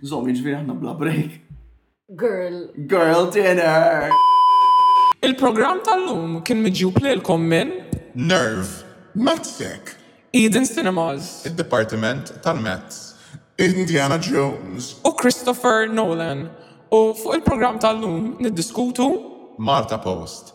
Zom, jiġifieri aħna bla break. Girl. Girl dinner! Il-programm tal-lum kien miġjub lilkom minn Nerve. Matzek. Eden Cinemas. Id-Dipartiment tal-Mezz. Indiana Jones. U Christopher Nolan. U fuq il-programm tal-lum niddiskutu Malta Post.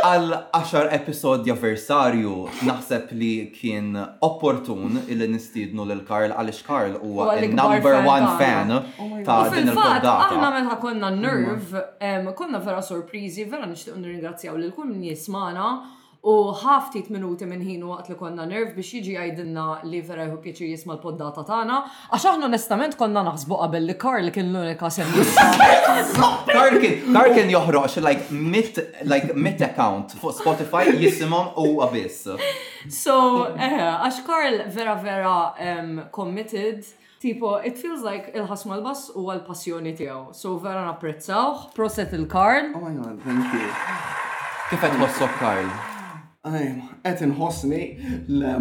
Għal 10 episodji avversarju naħseb li kien opportun illi nistiednu lil Karl għaliex Karl huwa number one fan oh ta' din il-poddata. Aħna meta konna nerve, konna vera sorpriżi, vera nixtieq nirringrazzjaw lil kull min jismana U ħa ftit minuti minn ħinu waqt li konna nerve biex jiġi jgħidilna li vera jieħu pjaċir jisma' l-poddata tagħna, għax aħna onestament konna naħsbu qabel li Karl kien l-unika sempliċi. Karl kien, Karl kien joħroġ like mitt, like mitt account fuq Spotify jisimhom huwa biss. So, eħe, għax Karl vera vera em, committed Tipo it feels like il-ħass mal-bass huwa l-passjoni tiegħu. So vera napprezzawh. Proset il Karl. Oh my god, thank you. Kif qed tħossok Karl? Qed inħossni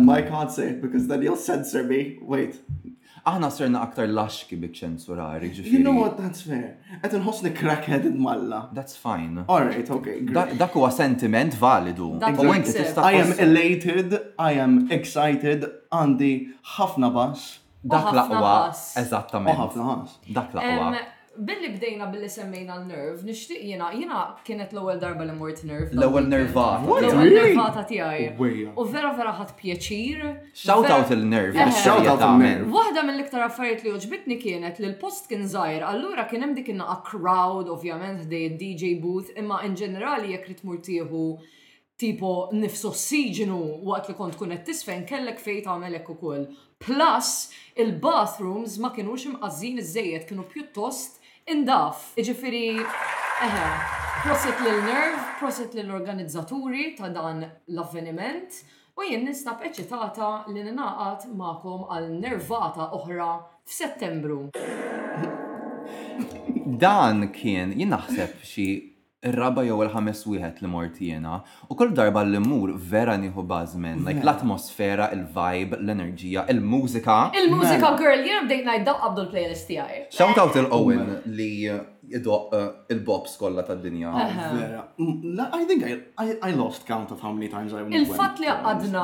my card safe because then you'll censor me. Wait. Aħna sirna aktar laxki bi ċensurari ġifieri. You know what, that's fair. Qed inħossni crackheaded malla. That's fine. All right, okay. Dak huwa sentiment validu. Dak huwa inti tista' I am elated, I am excited, Għandi ħafna bass. Dak l-aqwa, eżattament. U ħafna ħass. Dak l-aqwa. Billi bdejna billi semmejna l-nerve, nixtieq jiena, jiena kienet l-ewwel darba li mort nerve. L-ewwel nervata. L-ewwel nervata tiegħi. U vera vera ħadd pjaċir. Shout out il-nerve. Shout out il-nerve. Waħda mill-iktar affarijiet li għoġbitni kienet li l-post kien żgħir, allura kien hemm dik in-naqa' crowd, ovvjament ħdej id-DJ booth, imma in ġenerali jekk trid tmur tieħu tipo nifs ossiġinu waqt li kont tkun qed tiżfen kellek fejn tagħmel hekk ukoll. Plus, il-bathrooms ma kinux imqażżin iżżejjed kienu pjuttost indaf. Jiġifieri eħe, prosit lil Nerv, prosit lill-organizzaturi ta' dan l-avveniment u jien ninstab eċitata li ningħaqad magħkom għal nervata oħra f'Settembru. Dan kien, jien naħseb xi ir-raba' jew il-ħames wieħed li mort jiena, u kull darba li mmur vera nieħu buzz minn, like, l-atmosfera, il-vibe, l-enerġija, il-mużika. Il-mużika girl, jiena bdejt ngħid dawk qabdu l-playlist tiegħi. Shout out lil Owen li jdoqq il-bops kollha tad-dinja. Vera. I think I lost count of how many times I went. Il-fatt li għaqadna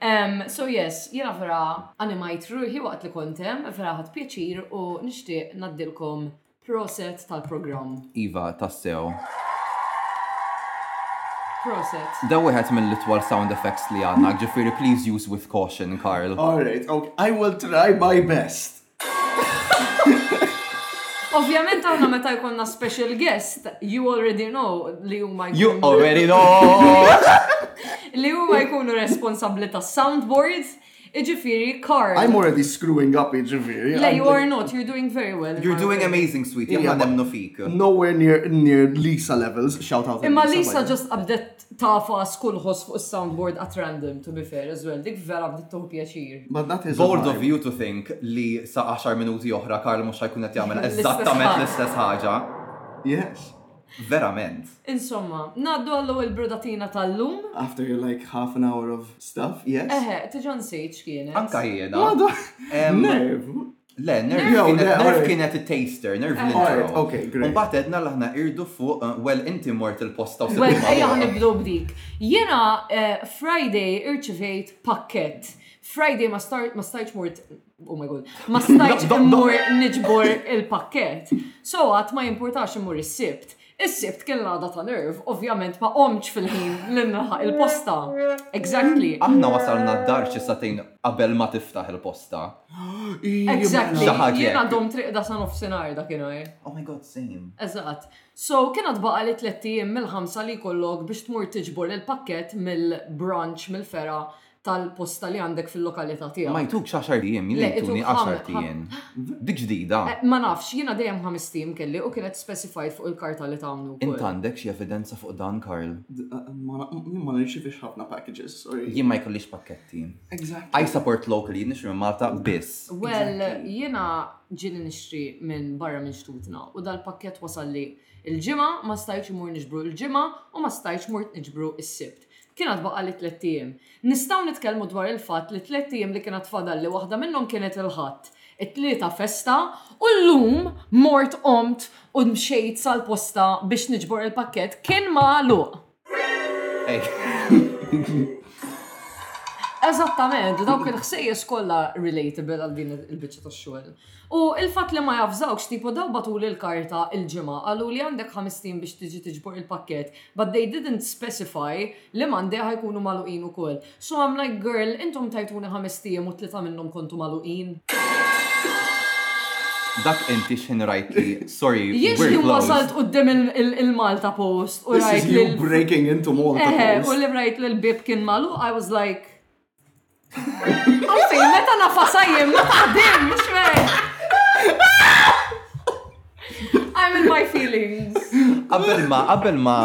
Ehm, so yes, jiena vera animajt ruħi waqt li kont hemm, vera ħadd pjaċir u nixtieq ngħaddilkom proset tal-programm. Iva, tassew. Proset. Da wieħed mill-itwal sound effects li għandna, ġifieri please use with caution, Karl. Alright, okay. I will try my best. Ovvjament għanna meta jkonna special guest, you already know li huma jkunu. You already know! li huma jkunu responsabli ta' soundboards, iġifiri Carl. I'm already screwing up iġifiri. Le, you are not, you're doing very well. You're doing amazing, sweet, jgħamna nemnu fik. Nowhere near, near Lisa levels, shout out. Imma Lisa just abdet Tafas kull ħoss fuq is-soundboard at random to be fair as well, dik vera bdiet tieħu pjaċir. But that is a vibe. Bold of you to think li sa għaxar minuti oħra Karl mhux ħa jkun qed jagħmel eżattament l-istess ħaġa. Yes. Verament. Insomma, ngħaddu għall-ewwel brudatina tal-lum. After your like half an hour of stuff, yes. Eħe, tiġa nsejt x'kienet. Anka jiena. Nerv. Le, nerv kienet it-taster, nerv l-intro. Ok, great. Umbat edna l-ħna irdu fuq, eh, well, inti mort il-posta u s-sebbi. Well, ejja nibdu b'dik. Jena eh, Friday irċivejt pakket. Friday ma stajċ mort, oh my god, ma stajċ mort nġbor il-pakket. So għat ma jimportax mort il-sibt. Is-Sibt kien l-għada ta' nerv, ovvjament ma qomtx fil-ħin li nlaħaq il-posta. Exactly. Aħna wasalna d-dar xi sagħtejn qabel ma tiftaħ il-posta. Exactly. Xi ħaġa Jiena hekk. domt triqda sa nofsinhar dakinhar. Oh my god, same. Eżatt. So, kien għad baqa' li tlett ijiem mill-ħamsa li jkollok biex tmur tiġbor il-pakkett mill-branch mill-fergħa tal-posta li għandek fil-lokalità tiegħek. Ma jtuk xaxar ijiem, jien jtuni għaxar ijiem. Dik ġdida. Eh, ma nafx, jiena dejjem ħames ijiem kelli u kienet specified fuq il-karta li tawni wkoll. Int għandek xi evidenza fuq dan, Karl? Eh, jien ma nirċivix ħafna packages, sorry. Jien ma jkollix pakketti. Exactly. I support locally, jien nixri minn Malta biss. Well, jiena ġieli nixri minn barra minn xtutna u dal-pakket wasalli il-ġimgħa ma stajċ imur nixbru il-ġimgħa u ma stajċ mort niġbru is-sibt. Kien għad baqali tlett ijiem. Nistgħu nitkellmu dwar il-fatt li tlett ijiem li kien għad fadalli waħda minnhom kienet il-Ħadd, it-Tlieta festa u llum mort qomt u mxejt sal-posta biex niġbor il-pakkett kien magħluq. Eżattament, dawk il-ħsejjes kollha relatable għal din il-biċċa tax-xogħol. U il-fatt li ma jafżawkx tipo daw batuli l-karta il-ġimgħa qaluli għandek ħamest ijiem biex tiġi tiġbor il-pakkett. But they didn't specify li Mandeha jkunu magħluqin ukoll. So I'm like girl, intom tajtuni ħamest ijiem u tlieta minnhom kontu magħluqin. Dak inti x'ħin rajt li sorry. Jien x'ħin wasalt quddiem il-Malta Post u rajt li. Breaking into Malta Post. U li rajt li l-bib kien magħluq, I was like. Għalfi, meta nafasa jien ma taħdimx, man. I'm in my feelings. Qabel ma, qabel ma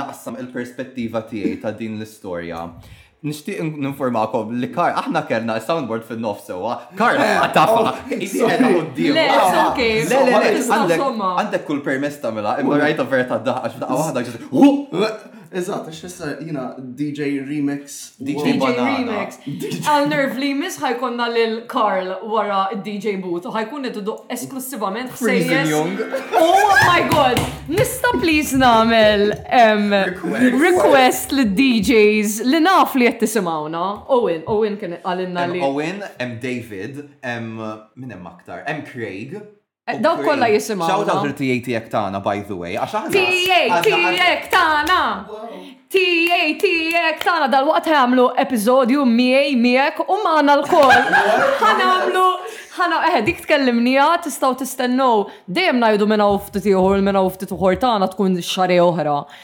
naqsam il-perspettiva tiegħi ta' din l-istorja. Nishtiq ninformakom li kar, aħna kellna soundboard fin nof sewa, kar eh, għatafa, oh, isi għedha għoddim. Le, għandek kull permess ta' mela, imma rajta vera ta' daħqa xftaqa wahda Eżatt, għax issa jina DJ Remix. DJ Remix. Għal nerv li jmiss ħajkonna lil Karl wara DJ Boot u ħajkun qed iduq esklussivament Freezing Young. Oh my god! Nista please nagħmel request lid DJs li naf li qed tisimgħuna. Owen, Owen kien għalinna li. Owen, hemm David, hemm min hemm aktar, hemm Craig. Eh, Dawk kollha jisimgħu. Xaw dawk il-TA tiegħek tagħna by the way, għax aħna. TA tiegħek tagħna! TA tiegħek tagħna dal-waqt ħamlu episodju miegħi miegħek u magħna l-koll. Ħanamlu ħana eħe eh, dik tkellimnija tistgħu tistennew dejjem ngħidu minn hawn ftit ieħor minn hawn ftit uħor tagħna tkun xare oħra.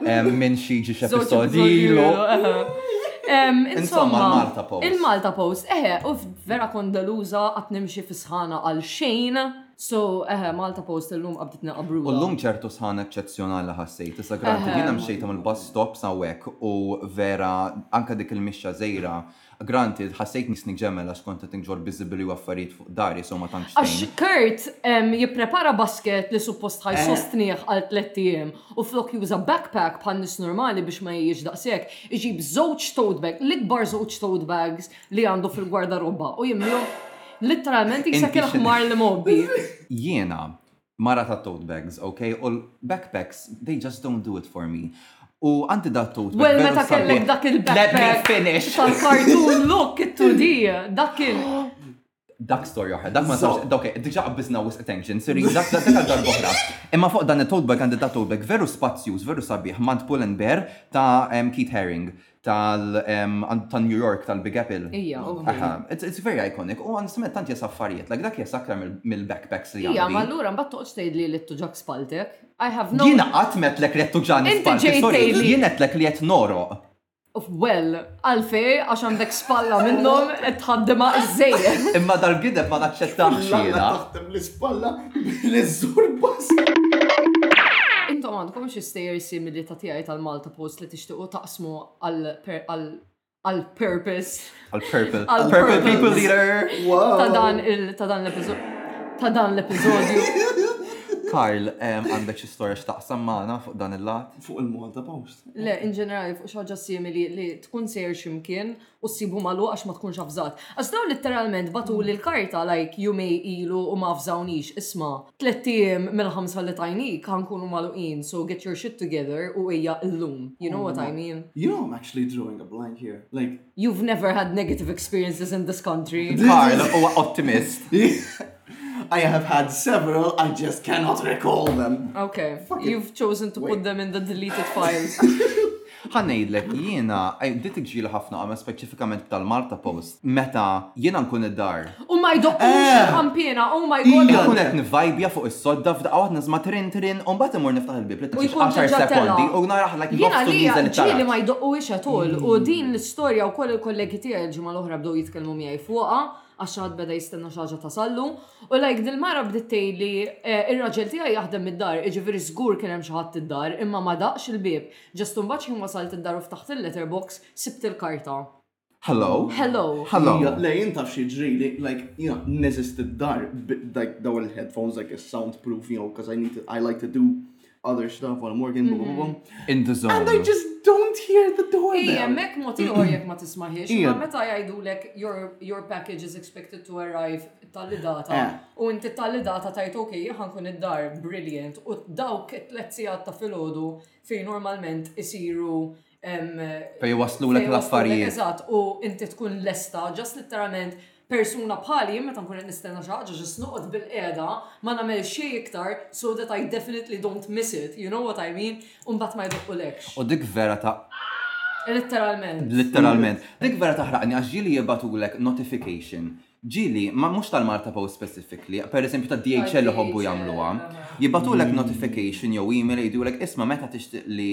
Minn xiġi x'episodji ilu. Insomma, Malta Post. Il-Malta Post, eħe, u vera kondaluza għat nimxi fisħana għal xejn. So, eħe, Malta Post l-lum għabdit naqabru. U l-lum ċertu sħana eccezjonali ħassejt, issa granti jina mxejta mill-bus stop sawek u vera anka dik il-mixxa zejra Granted, ħassejt nisni ġemel għax kont qed inġorr biżibbli u affarijiet fuq dari so ma tantx tgħin. Għax Kurt jipprepara basket li suppost ħa jsostnih għal tlett ijiem u flok juża backpack bħal nies normali biex ma jgħix daqshekk, iġib żewġ tote bag, l-ikbar żewġ tote bags li għandu fil-gwardarobba u jimlihom literalment jisek il-ħmar li mgħobbi. Jiena, Mara ta' tote bags, ok? U l, backpacks, they just don't do it for me. U għandi da' tote bag. Well, meta kellek dak il-backpack. Let me finish. Tal-cartoon look, it-2D, dak kien. Dak storja oħra, dak ma sarx, ok, diġa qabbizna wis attention, siri, dak dak dak darba oħra. Imma fuq dan it-tote bag għandi da' tote bag veru spazjuż, veru sabiħ, mant pull and bear ta' Keith Haring. tal ta' New York tal-Big Apple. Ija, ovvju. Aha, it's it's very iconic u onestament tant jesa' affarijiet, like dak jesa' aktar mill-backpacks li għandi. Ija, imma allura mbagħad toqgħodx tgħidli li t-tuġak f'paltek. I have no Jiena qatt m'għedtlek li qed tuġani Inti f'paltek, ġejt sorry, tgħidli- jien għedtlek li qed nogħroq. Well, għalfej, għax għandek spalla minnhom qed tħaddimha żżejjed. Imma dal-gideb ma naċċettahx Laqla jiena. taħdem l-ispalla billi żżur pass. Intom għandkom xi stejjer simili ta' tiegħi tal-Malta Post li tixtiequ taqsmu għal purpose. Għal purpose. Għal purpose people leader. Ta' dan il ta' dan l-episodju. Ta' dan l-episodju. Karl, għandek xi storja x'taqsam magħna fuq dan il-lat? Fuq il-Malta Post. Le, in ġenerali fuq xi ħaġa simili li tkun sejr x'imkien u ssibhu magħluq għax ma tkunx avżat. Għax dawn litteralment bagħtuli l-karta like jumej ilu u ma avżawnix, isma', tlett ijiem mill-ħamsa li tajnik ħa nkunu magħluqin so get your shit together u ejja illum. You know what I mean? You know I'm actually drawing a blank here. Like You've never had negative experiences in this country. Karl huwa ottimist. I have had several, I just cannot recall them. Okay, you've chosen to put them in the deleted files. Ħa ngħidlek, jiena bdiet iġġieli ħafna għamja speċifikament b'tal-Malta Post meta jiena nkun id-dar. U ma jdoqqux il-ħampiena, oh my God! Inkun qed nivvajbja fuq is-sodda f'daqqa waħda nisma' trin trin u mbagħad immur niftaħ il-bieb li taf xiex għaxar sekondi u nara ħla kif joħbtu nieżel it-tarat. Jiena għalija ġġieli ma jdoqquhiex at all u din l-istorja wkoll il-kollegi tiegħi l-ġimgħa l-oħra bdew jitkellmu miegħi fuqha għax xi ħadd beda jistenna xi ħaġa tasallu u like dil-mara bdiet tgħidli ir-raġel tiegħi jaħdem mid-dar jiġifieri żgur kien hemm xi ħadd id-dar imma ma daqx il-bieb. Just imbagħad ħin wasalt id-dar u ftaħt il-letter box, sibt il-karta. Hello? Hello? Hello? Le jien taf xi ġrili, like, jiena neżisti d-dar like daw il-headphones like is soundproof, you know, because I need to, I like to do other stuff while I'm working, blah, blah, blah. In the zone. And I just don't hear the door Ija, bell. mek mot ieħor jekk ma tismaħiex, Ija. imma meta jgħidulek your, your package is expected to arrive tal-li data, Eh. u inti tal-li data tajt ok, ħankun id-dar, brilliant, u dawk it-tlet sigħat ta' filgħodu Fejn normalment isiru Fejn waslulek l-affarijiet. Eżatt, u inti tkun lesta, ġast literalment persuna bħali meta nkun qed nistenna xi ħaġa ġis noqgħod bil-qiegħda ma nagħmel xejn iktar so that I definitely don't miss it, you know what I mean? U mbagħad ma jdoqqulekx. U dik vera ta' Literalment. Literalment. Dik vera taħraqni għax ġieli jibatulek notification Ġieli, ma mhux tal-Malta Post specifically, per eżempju tad-DHL iħobbu jagħmluha. Jibgħatulek notification jew email jgħidulek isma' meta tixtieq li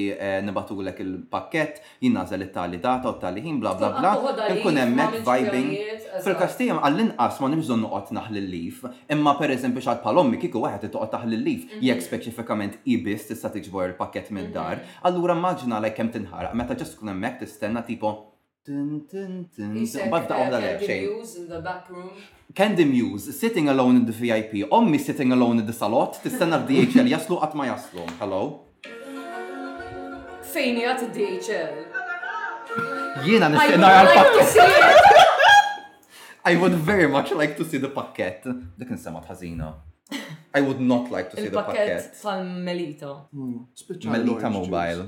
nibgħatulek il-pakkett, jien nagħżel it-tali data u t-tali ħin bla bla bla, inkun hemmhekk vibing. Fil-każ tiegħi għall-inqas m'għandix bżonn noqgħod naħli l-leaf, imma per eżempju x'għad bħal ommi kieku waħed irid toqgħod taħli l-leaf jekk speċifikament hi biss tista' tiġbor il-pakkett mid-dar, allura immaġina għalhekk kemm tinħaraq meta just tkun hemmhekk tistenna tipo Badda oħra le, xejn. Candy Muse, sitting alone in the VIP, ommi sitting alone in the salot, tistenna DHL jaslu qatt ma jaslu. Hello? Fejn jgħat DHL? Jiena nistenna għal I would very much like to see the pakket. Dik insema tħazina. I would not like to see the pakket. Il-pakket tal-Melita. Hmm, Melita Mobile.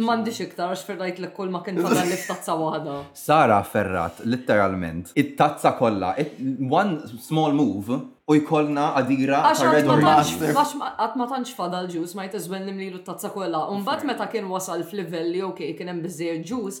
Mandi xiktar, għax ferrajt l kull ma kien tagħna li tazza waħda. Sara ferrat, literalment, it-tazza kollha, one small move, u jkollna għadira ta' Red Master. Għax għat ma tantx fadal ġus, ma jtizwen nimlilu t-tazza kollha. Umbat meta kien wasal f'livelli, ok, kien hemm biżżejjed ġus,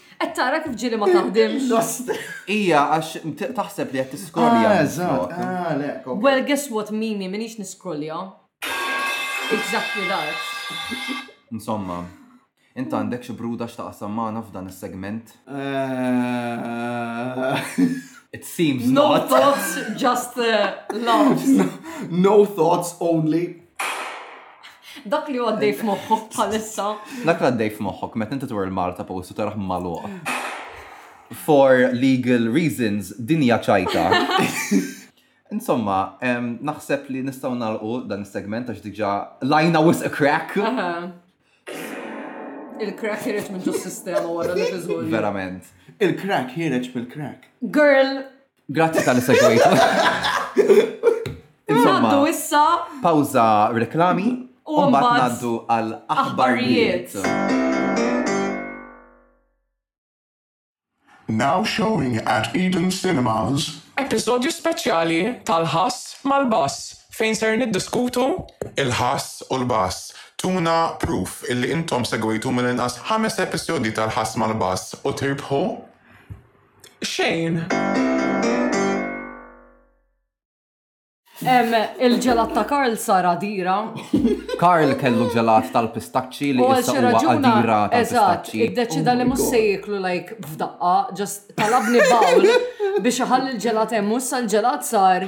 Qed tara kif ġieli ma taħdimx. Lost. Ija, għax t- taħseb li qed tiskrolja. Ah, eżatt. Ah, le. ok. Well, guess what, Mimi, minix niskrolja. Exactly that. Insomma, int għandek xi bruda x'taqsam magħna f'dan is-segment? Eh, It seems No not. thoughts, just uh, laughs. No thoughts only. Dak li għaddej f'moħħok bħalissa. Dak li għaddej f'moħħok, meta inti twar il-Malta post u taraħ maluq. For legal reasons, dinja ċajta. Insomma, naħseb li nistaw nalqu dan is-segment għax diġa lajna wis a crack. Il-crack jirreċ minn ġus sistema wara li tiżgħu. Verament. Il-crack jirreċ bil-crack. Girl, Grazzi tal segwejtu. Insomma, issa. Pawza reklami. U mbagħad ngħaddu għal aħbarijiet. Now showing at Eden Cinemas. Episodju speċjali tal-ħass mal-bass fejn ser niddiskutu il-ħass u l-bass. Tuna proof illi intom segwejtu mill-inqas ħames episodji tal-ħass mal-bass u tirbħu xejn. Il-ġelat ta' Karl sar għadira. Karl kellu ġelat tal-pistaċċi li issa huwa għadira tal-pistaċċi. Iddeċida li mhux se jieklu like f'daqqa, just talabni bawl biex iħalli l-ġelat hemm u issa l-ġelat sar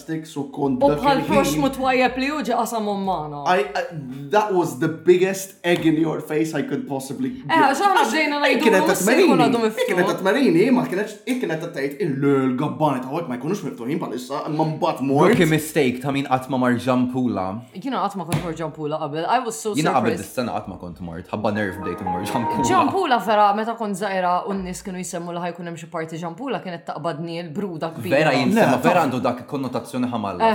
plastiks u kont. U bħal proxmu twajjeb li hu ġi qasamhom magħna. That was the biggest egg in your face I could possibly. Eh, xaħna bdejna ngħidu. Kienet qed tmerini. Kienet qed tmerini, ma kienet kienet qed tgħid il-gabbani ta' ma jkunux miftuħin bħalissa, imma mbagħad mor. Kien mistake ta' min qatt ma mar ġampula. Jiena qatt ma kont mor ġampula qabel. I was so surprised. Jiena qabel dis-sena qatt ma kont mort, ħabba nerv bdejt mor ġampula. Ġampula vera meta kont żgħira u n-nies kienu jsemmu li ħajkun hemm parti ġampula kienet taqbadni l-bruda kbira. Vera jinsema, vera għandu dak konnotazzjoni ħamalla.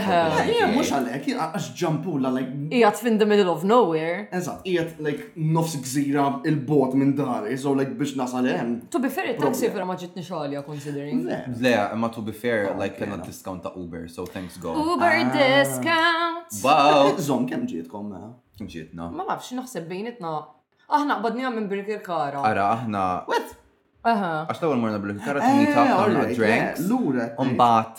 Mux għalek, għax ġampula like. Ijat fin the middle of nowhere. Eżat, ijat like nofs gżira il-bot minn dari, so like biex nasal hemm. To be fair, il-taxi vera ma ġitni xalja considering. Le, imma to be fair, oh, like kena discount ta' Uber, so thanks God. Uber ah. discount. Wow. Zom, kem ġietkom mela? Kem ġietna? Ma nafx, naħseb bejnitna. Aħna qbadnija minn Birkirkara. Ara, aħna. Wet, Għax l-ewwel morna bil-kara tinita għamlu drinks. Lura. Mbagħad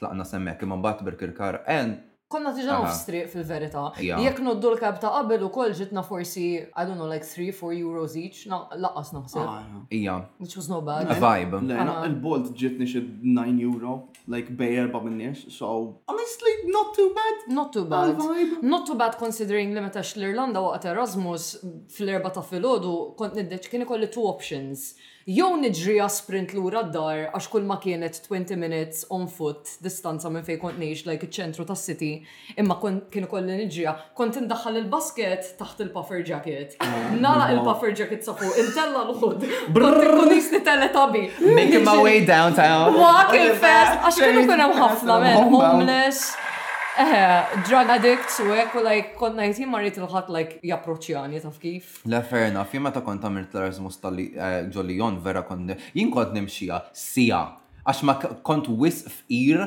tlaqna semmek imma mbagħad bil-kirkar and Konna tiġa nofs striq fil-verità. Jekk noddu l-kab ta' qabel ukoll ġitna forsi, I don't know, like 3-4 euros each, laqqas naħseb. Ija. Which was no bad. Vibe. Il-bolt ġitni xi 9 euro. like bej erba' min-nies, so honestly not too bad. Not too bad. Not too bad considering li meta l-Irlanda waqgħet Erasmus fl-erba' ta' filgħodu kont niddeċ kien ikolli two options. Jew niġriha sprint lura d-dar għax kulma kienet twenty minutes on foot distanza minn fejn kont ngħix like iċ-ċentru tas-city. Imma kien ikolli niġriha. Kont indaħħal il-basket taħt il-puffer jacket. Nara il-puffer jacket sa fuq, intella l-ħud. Brrrnis li teletabi. Making my way downtown. Walking fast, għax kienu kien hemm ħafna men, homeless. Eħe, drug addicts u hekk u like konna jtim marrit il-ħadd like japproċċjani taf kif. Le fair enough, jien meta kont għamilt l-Erasmus tal-ġollijon eh, vera kont jien kont nimxija sija għax ma kont wisq fqir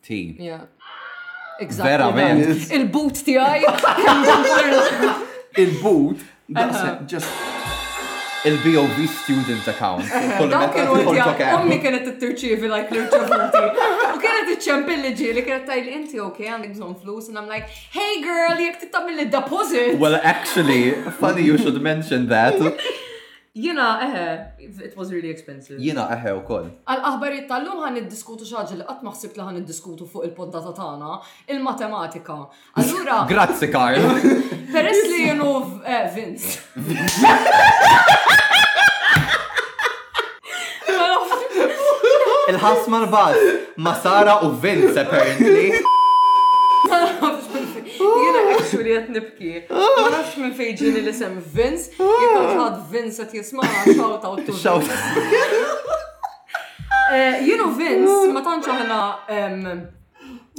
Team. Yeah. Exactly. Verament. Il-boot tiegħi. Il-boot, just il-BOV student account. Ummi kienet t-tirċivi like l-irċevuti. U kienet t-ċempilli ġili, kienet tajli inti ok, għandek bżon flus, and I'm like, hey girl, jek t-tamil deposit Well, actually, funny you should mention that. Jiena eħe, it was really expensive. Jiena eħe u koll. Għal-aħbarijiet tal-lum ħan id-diskutu xaġa li qatt ma ħsibt li ħan id-diskutu fuq il-poddata tagħna, il-matematika. Allura. Grazzi Karl. Peress li jienu eh, Vince. Il-ħas mal-bad, ma Sara u Vince apparently. Jena għaksu li għat nibki. Għax minn fejġini li sem Vince, jekk għad Vince għat jisma xawt għaw tu. Xawt. Eh, Jenu Vince, ma tanċ aħna.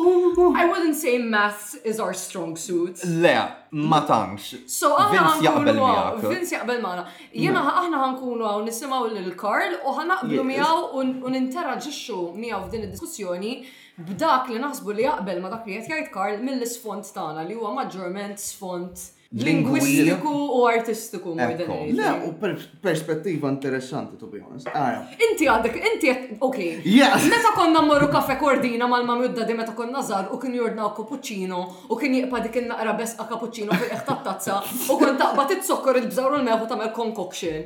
I wouldn't say maths is our strong suit. Le, ma tanċ. So aħna jaqbel miegħek. Vince jaqbel magħna. Jena aħna ħankunu għaw nisimaw l-Karl u ħanaqblu miegħu u ninteraġixxu miegħu f'din id-diskussjoni b'dak li naħsbu li jaqbel ma' dak li qed jgħid Karl mill-isfond tagħna li huwa maġġorment sfond lingwistiku u artistiku more than anything. Le, u perspettiva interessanti to be honest. Ara. Inti għadek, inti qed, ok. Meta konna mmorru kafe kordina mal-mam judda di meta konna żgħar u kien jordnaw cappuccino u kien jiqpa' dik in-naqra besqa cappuccino fil-qiegħ tat-tazza u kont taqbad it-zokkor il-bżawr u l-melħ u tagħmel concoction.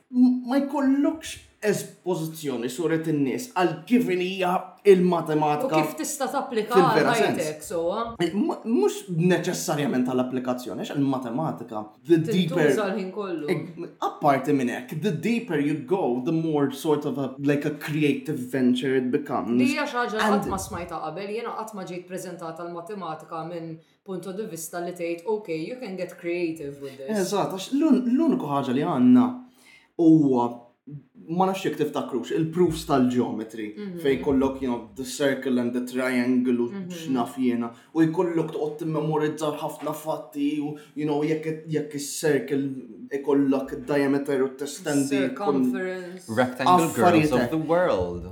ma jkollokx espożizzjoni suret in-nies għal kif inhi l-matematika. U kif tista' tapplika għal ħajtek sewwa. Mhux neċessarjament għal applikazzjoni għax il-matematika the deeper. Tintuża l-ħin kollu. Apparti minn hekk, the deeper you go, the more sort of a like a creative venture it becomes. Li hija xi ħaġa li qatt ma smajtha qabel, jiena qatt ma ġejt preżentat għall-matematika minn punto di vista li tgħid, ok, you can get creative with this. Eżatt, għax l-uniku ħaġa li għandna huwa ma nafx jekk tiftakrux il-proofs tal-geometry mhm. fej kollok you know the circle and the triangle u mhm. x'naf jiena u jkollok toqgħod timmemorizza ħafna fatti u you know jekk jekk is-circle ikollok diameter u testendi circumference rectangle girls of the world.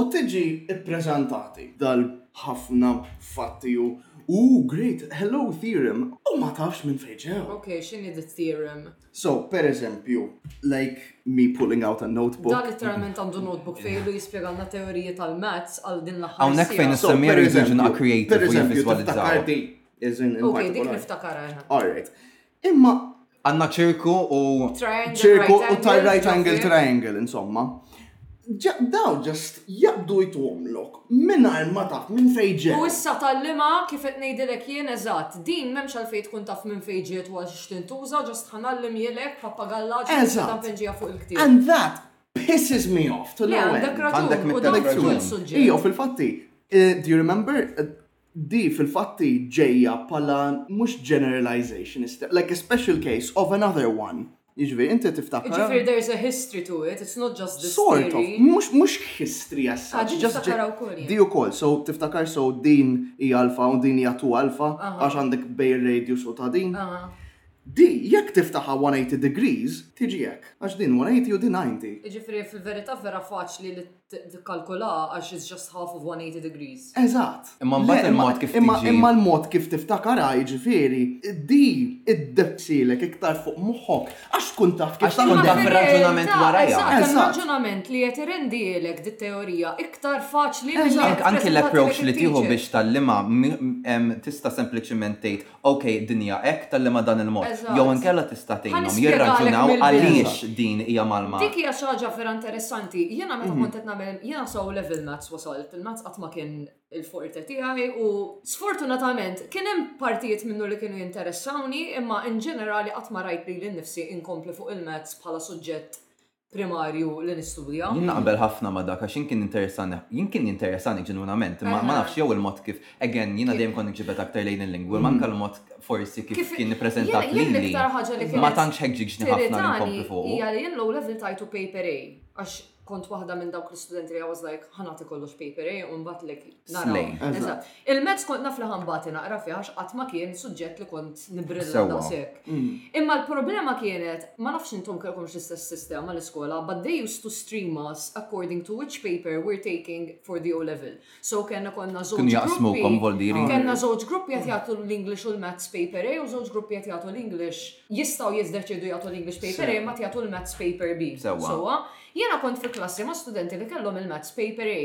U tiġi ppreżentati. Dal b'ħafna fatti u Ooh great, hello theorem! U ma tafx minn fejn ġew. Ok, x'inhi di theorem? So, per eżempju, like me pulling out a notebook. Dan litteralment għandu notebook fejn ilu jispjegalna teoriji tal-maths għal din l-aħħar Hawnhekk fejn siegħa. So, is-semmier per jridu jiġu eżempju, naqra per creative u eżempju, tiftakar jivviżwalizzaw. di, as in, in Ok, dik particular. niftakarha jiena. All right. Imma għanna ċirku u ċirku u tar-right angle triangle, insomma. Daw ġest jaqbdu jitwomlok minn ma taf minn fejġet. U issa tal-lima kif qed ngħidilek jien eżatt, din m'hemmx għalfejn tkun taf minn fejġet u għax tintuża ġest ħanallim jilek pappagalla ġesta npenġija fuq il-ktieb. And that pisses me off. Le għandek raġun, għandek raġun. Ija fil-fatti, eh, do you remember eh, Di fil-fatt hi ġejja bħala mhux generalization iżda like a special case of another one. Jiġifieri inti tiftakar. Jiġifieri there is a history to it, it's not just this theory. Sort of, mhux mhux history as such. Ah, din niftakarha wkoll jien. Di wkoll, so tiftakar so din hi alfa u din hija 2 alfa għax għandek bejn ir-radius u ta' din. Di jekk tiftaħha 180 degrees tiġi hekk. Għax din 180 u din 90. Jiġifieri fil-verità vera faċli li Tikkalkulaha għax it's just half of 180 degrees. Eżatt. Imma mbagħad il-mod kif tiġi. Imma l-mod kif tiftakarha, jiġifieri, di iddebsilek iktar fuq moħħok għax tkun taf kif taħdem. Għax tkun taf ir-raġunament warajha. Eżatt, ir-raġunament li qed irendielek dit-teorija iktar faċli milli. Anki l-approach li tieħu biex tgħallimha tista' sempliċiment tgħid ok, id-dinja hekk, tgħallimha dan il-mod. Jew inkella tista' tgħinhom jirraġunaw għaliex din hija mgħallma. Dik hija xi ħaġa vera interessanti. Jiena meta kont qed nagħmel, jiena sa O Level Maths wasalt, il-Maths qatt ma kien il-forte tiegħi u sfortunatament kien hemm partijiet minnu li kienu jinteressawni imma in ġenerali qatt ma rajt lili nnifsi inkompli fuq il-Maths bħala suġġett primarju li nistudja. Jien naqbel ħafna ma' dak għax jien kien interessani, jien kien interessani ġenwinament, ma nafx jew il-mod kif, again, jiena dejjem kont niġibed aktar lejn il-lingwi, mm. manka l-mod forsi kif kien nippreżentat lili. Ma tantx ħeġġiġni ħafna li nkompli fuq. Hija li jien l-ewwel level tajtu paper A għax kont waħda minn dawk l-istudenti li I was like ħanati kollox paper A u mbagħad lek naraw. Il-mezz kont naf li ħanbati naqra fih għax qatt ma kien suġġett li kont nibbrilla daqshekk. Imma l-problema kienet, ma nafx intom kellkomx l-istess sistema l-iskola, but they used to stream us according to which paper we're taking for the O-Level. So kellna konna żewġ gruppi. Kienu jaqsmukom voldieri. Kellna żewġ gruppi qed jagħtu l-English u l-Maths paper A u żewġ gruppi qed jagħtu l-English. Jistgħu jiddeċiedu jagħtu l-English paper A imbagħad jagħtu l-Maths paper B. Sewwa. Jiena kont fi klassi ma' studenti li kellhom il-Maths paper A.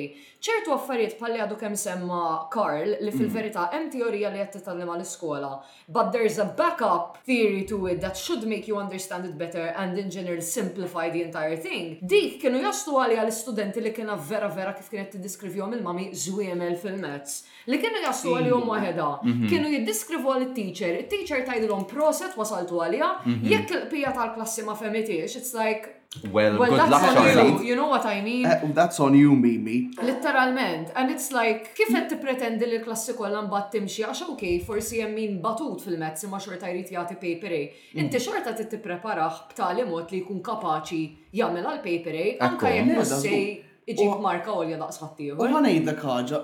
Ċertu affarijiet bħal li għadu kemm semma Karl li fil-verità hemm teorija li qed titgħallimha l-iskola but there's a back up theory to it that should make you understand it better and in general simplify the entire thing, dik kienu jaslu għaliha l-istudenti li kiena vera vera kif kienet tiddiskriviehom il-mummy żwiemel fil-mezz. Li kienu jaslu għalihom waħedha. Kienu jiddiskrivuha lit-teacher, it-teacher tgħidilhom proset wasaltu għaliha, jekk il-qbija tal-klassi ma fehmitiex, it's like, Well, good luck, Charlie. You know what I mean? Eh, that's on you, Mimi. Litteralment. And it's like, kif qed tippretendi li l-klassi kollha mbagħad timxi għax ok, forsi hemm min batut fil-mezz imma xorta jrid jagħti paper A. Mm. Inti xorta trid tippreparah b'tali mod li jkun kapaċi jagħmel għal paper A, anke jekk Iġik marka għolja daqs ħaddieħor. U ħanejdlek ħaġa,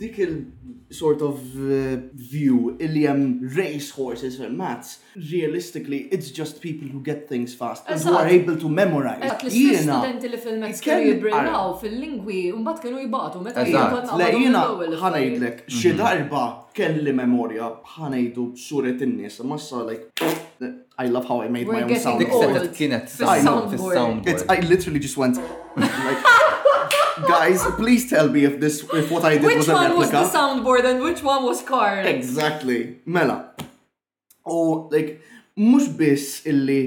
dik il-sort of eh, view li hemm race horses fil mats, realistically it's just people who get things fast and who are able to memorize. Eżatt, l-istess studenti li fil-mats kienu jibrillaw fil-lingwi, mbagħad kienu jibatu meta jibatu. Le jiena ħanejdlek, mhm. xi darba kelli memorja ħanejdu suret in-nies, massa like I love how I made my own sound. Dik settet kienet soundboard. It's, I literally just went like, guys, please tell me if this, if what I did which was a replica. Which one was the soundboard and which one was Carl? Exactly. Mela. U, like, mux biss illi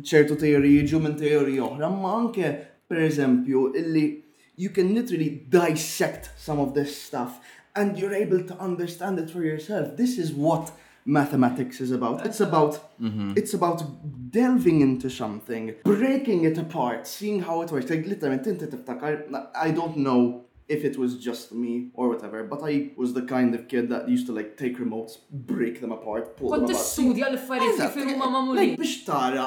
ċertu teoriji ġu minn teoriji oħra, ma anke, per eżempju, illi you can literally dissect some of this stuff and you're able to understand it for yourself. This is what mathematics is about. It's about mm -hmm. it's about delving into something, breaking it apart, seeing how it works. Like literally, I don't know if it was just me or whatever, but I was the kind of kid that used to like take remotes, break them apart, pull them apart. Kont studja l-affarijiet kif huma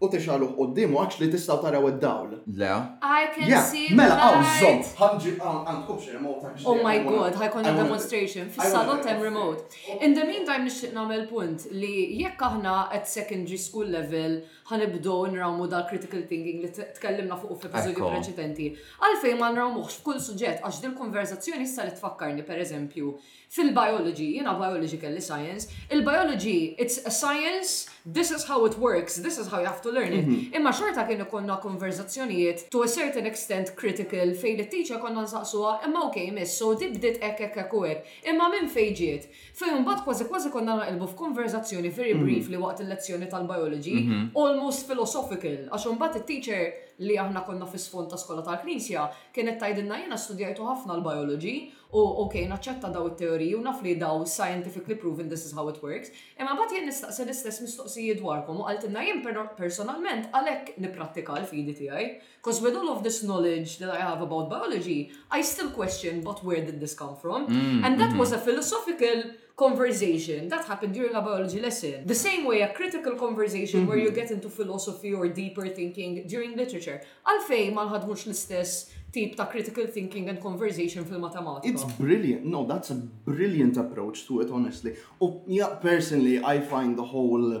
U tixgħaluh quddiemu għax li tistgħu taraw id-dawl. Le. I can Yeah, see the mela hawn light. żomm, ħa nġi hawn għandkom xi remote għax Oh nixtieq- my I wanna- god, ħajkonna I wanna- demonstration. I Fis-salott wanna- hemm remote. In the meantime nixtieq nagħmel punt li jekk aħna at secondary school level ħanibdew nrawmu dal critical thinking li t- tkellimna fuq f'episodju Ekku. preċedenti, għalfejn ma nrawmuhx f'kull suġġett għax din konverżazzjoni issa li tfakkarni pereżempju Fil-biology, jiena biology kelli science, il-biology it's a science, this is how it works, this is how you have to learn it. Imma xorta kien ikollna konverżazzjonijiet to a certain extent critical fejn lit-teacher konna nsaqsuha, imma ok miss, so di bdiet hekk hekk hekk u hekk, imma minn fejn ġiet? Fejn imbagħad kważi kważi konna naqilbu f'konverżazzjoni very briefly waqt il-lezzjoni tal-biology, almost philosophical, għax imbagħad it-teacher li aħna konna fis-sfond ta' skola tal-Knisja kienet tgħidilna jiena studjajtu ħafna l-biology u ok naċċetta dawn it-teoriji u naf li dawn scientifically proven this is how it works, imma mbagħad jien nistaqsi l-istess mistoqsijiet dwarkom u qaltilna jien personalment għalhekk nipprattika l-fidi tiegħi coz with all of this knowledge that I have about biology I still question but where did this come from and that was a philosophical conversation that happened during a biology lesson. The same way a critical conversation mm -hmm. where you mm-hmm. get into philosophy or deeper thinking during literature. Għalfej ma nħadmux l-istess tip ta' critical thinking and conversation fil-matematika. It's brilliant. No, that's a brilliant approach to it, honestly. Oh, yeah, personally, I find the whole, uh,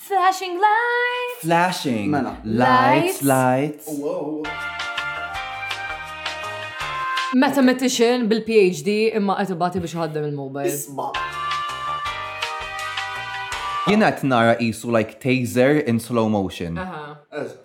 Flashing lights! Flashing Mela. lights, lights. Mathematician bil-PhD imma qed ibati biex iħaddem il-mobile. Isma'. Jiena qed nara qisu like taser in slow motion. Aha. Eżatt.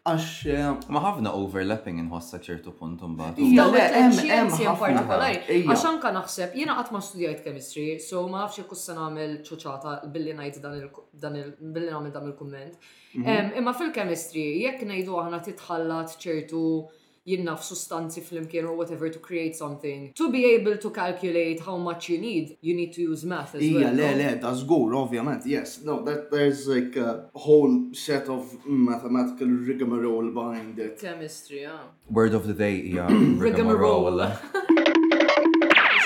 Għax eh, ma ħafna overlapping inħossa ċertu punt imbagħad. Jew xienzi in partikolari. Għax anka naħseb, jiena qatt ma studjajt chemistry, so ma nafx jekk se nagħmel ċoċata billi ngħid dan il billi nagħmel dan il-kumment. Mhm. Imma fil-chemistry, jekk ngħidu aħna titħallat ċertu jien naf sustanzi flimkien or whatever to create something. To be able to calculate how much you need, you need to use math as well, no? Ija, le, le, da żgur, ovvjament, yes. No, that there's like a whole set of mathematical rigmarole behind it. Chemistry, ah. Word of the day hija rigmarole.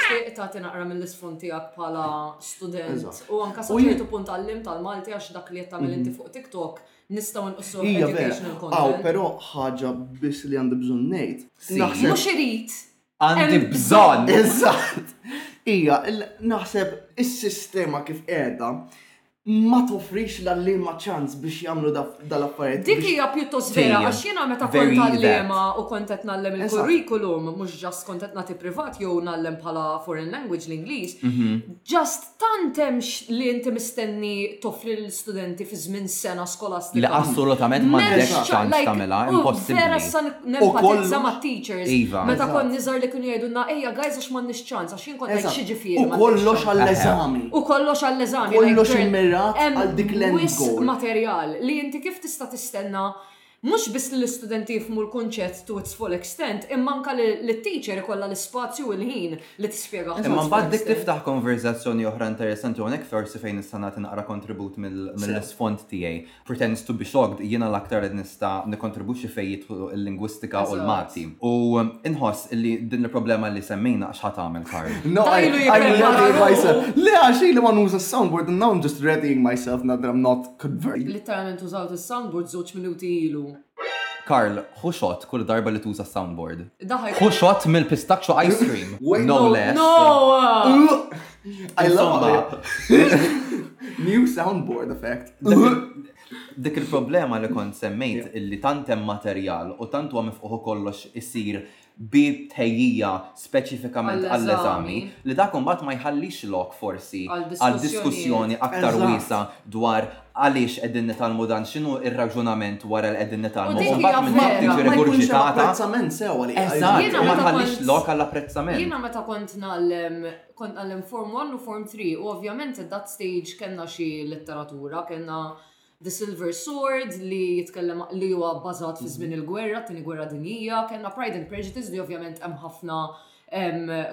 Nixtieq tagħti naqra mill-isfond tiegħek bħala student u anke sa ċertu punt għallim tal-Malti għax dak li qed tagħmel inti fuq TikTok Nistgħu nqisuh educational content. Iva vera, hawn però ħaġa biss li għandi bżonn ngħid. Mhux irid. Għandi bżonn. Eżatt. Hija, naħseb is-sistema kif qiegħda ma tofrix l-allima ċans biex jagħmlu dal-affarijiet. Dik hija pjuttost vera għax jiena meta kont għalliema u kont qed nagħllem il-kurrikulum mhux ġast kont qed nagħti privat jew nagħllem bħala foreign language l-Ingliż, mhm. ġast Tant hemm x' li inti mistenni toffri lill-istudenti fi żmien sena skolastika. Le, assolutament m'għandekx ċans tagħmilha, impossibbli. Like, u vera issa nenfatizza mat-teachers meta kont niżgħar li kienu jgħidulna ejja guys għax m'għandniex ċans, għax jien kont ngħid x'jiġifieri m'għandekx ċans. U kollox għall-eżami. U kollox għall-eżami. Kollox immirat għal dik l-end goal. Hemm wisq materjal li inti kif tista' tistenna Mhux biss li l-istudenti jifhmu l-kunċett to its full extent imma anke li l-teacher ikollha l-ispazju u l-ħin li tispjegah to its full extent. Imma mbagħad dik tiftaħ konverżazzjoni oħra interessanti u hawnhekk forsi fejn nista' nagħti naqra kontribut mill-isfond tiegħi. Pretends to be shocked, jiena l-aktar qed nista' nikkontribwixxi fejn jidħlu l-lingwistika u l-Malti. U nħoss li din il-problema li semmejna x'ħa tagħmel Karl? No, I really hate myself. Le għax ili ma nuża s-soundboard and now I'm just readying myself, nadra I'm not. Litteralment użawt is-soundboard żewġ minuti ilu. Karl, ħu xott kull darba li tuża s-soundboard. Daħal. Ħu xott mill-pistaccio ice cream. Wait, No no, less. No! I love it. New soundboard effect. Dik il-problema li kont semmejt illi tant hemm materjal u tant huwa mifquħ u kollox isir bi tħejjija speċifikament għall-eżami, li dak imbagħad ma jħallix lok forsi għal diskussjoni aktar wiesgħa dwar għaliex qegħdin nitgħallmu dan, x'inhu r-raġunament wara li qegħdin nitgħallmu, u mbagħad minflok tiġi rigurġitata. Eżatt, u ma tħallix lok għall-apprezzament. Jiena meta kont ngħallem, kont ngħallem Form One u Form Three, u ovvjament at that stage kellna xi letteratura, kellna, The Silver Sword li jitkellem li huwa bbażat fi żmien il-gwerra, t-tieni gwerra dinjija, kellna Pride and Prejudice li ovvjament hemm ħafna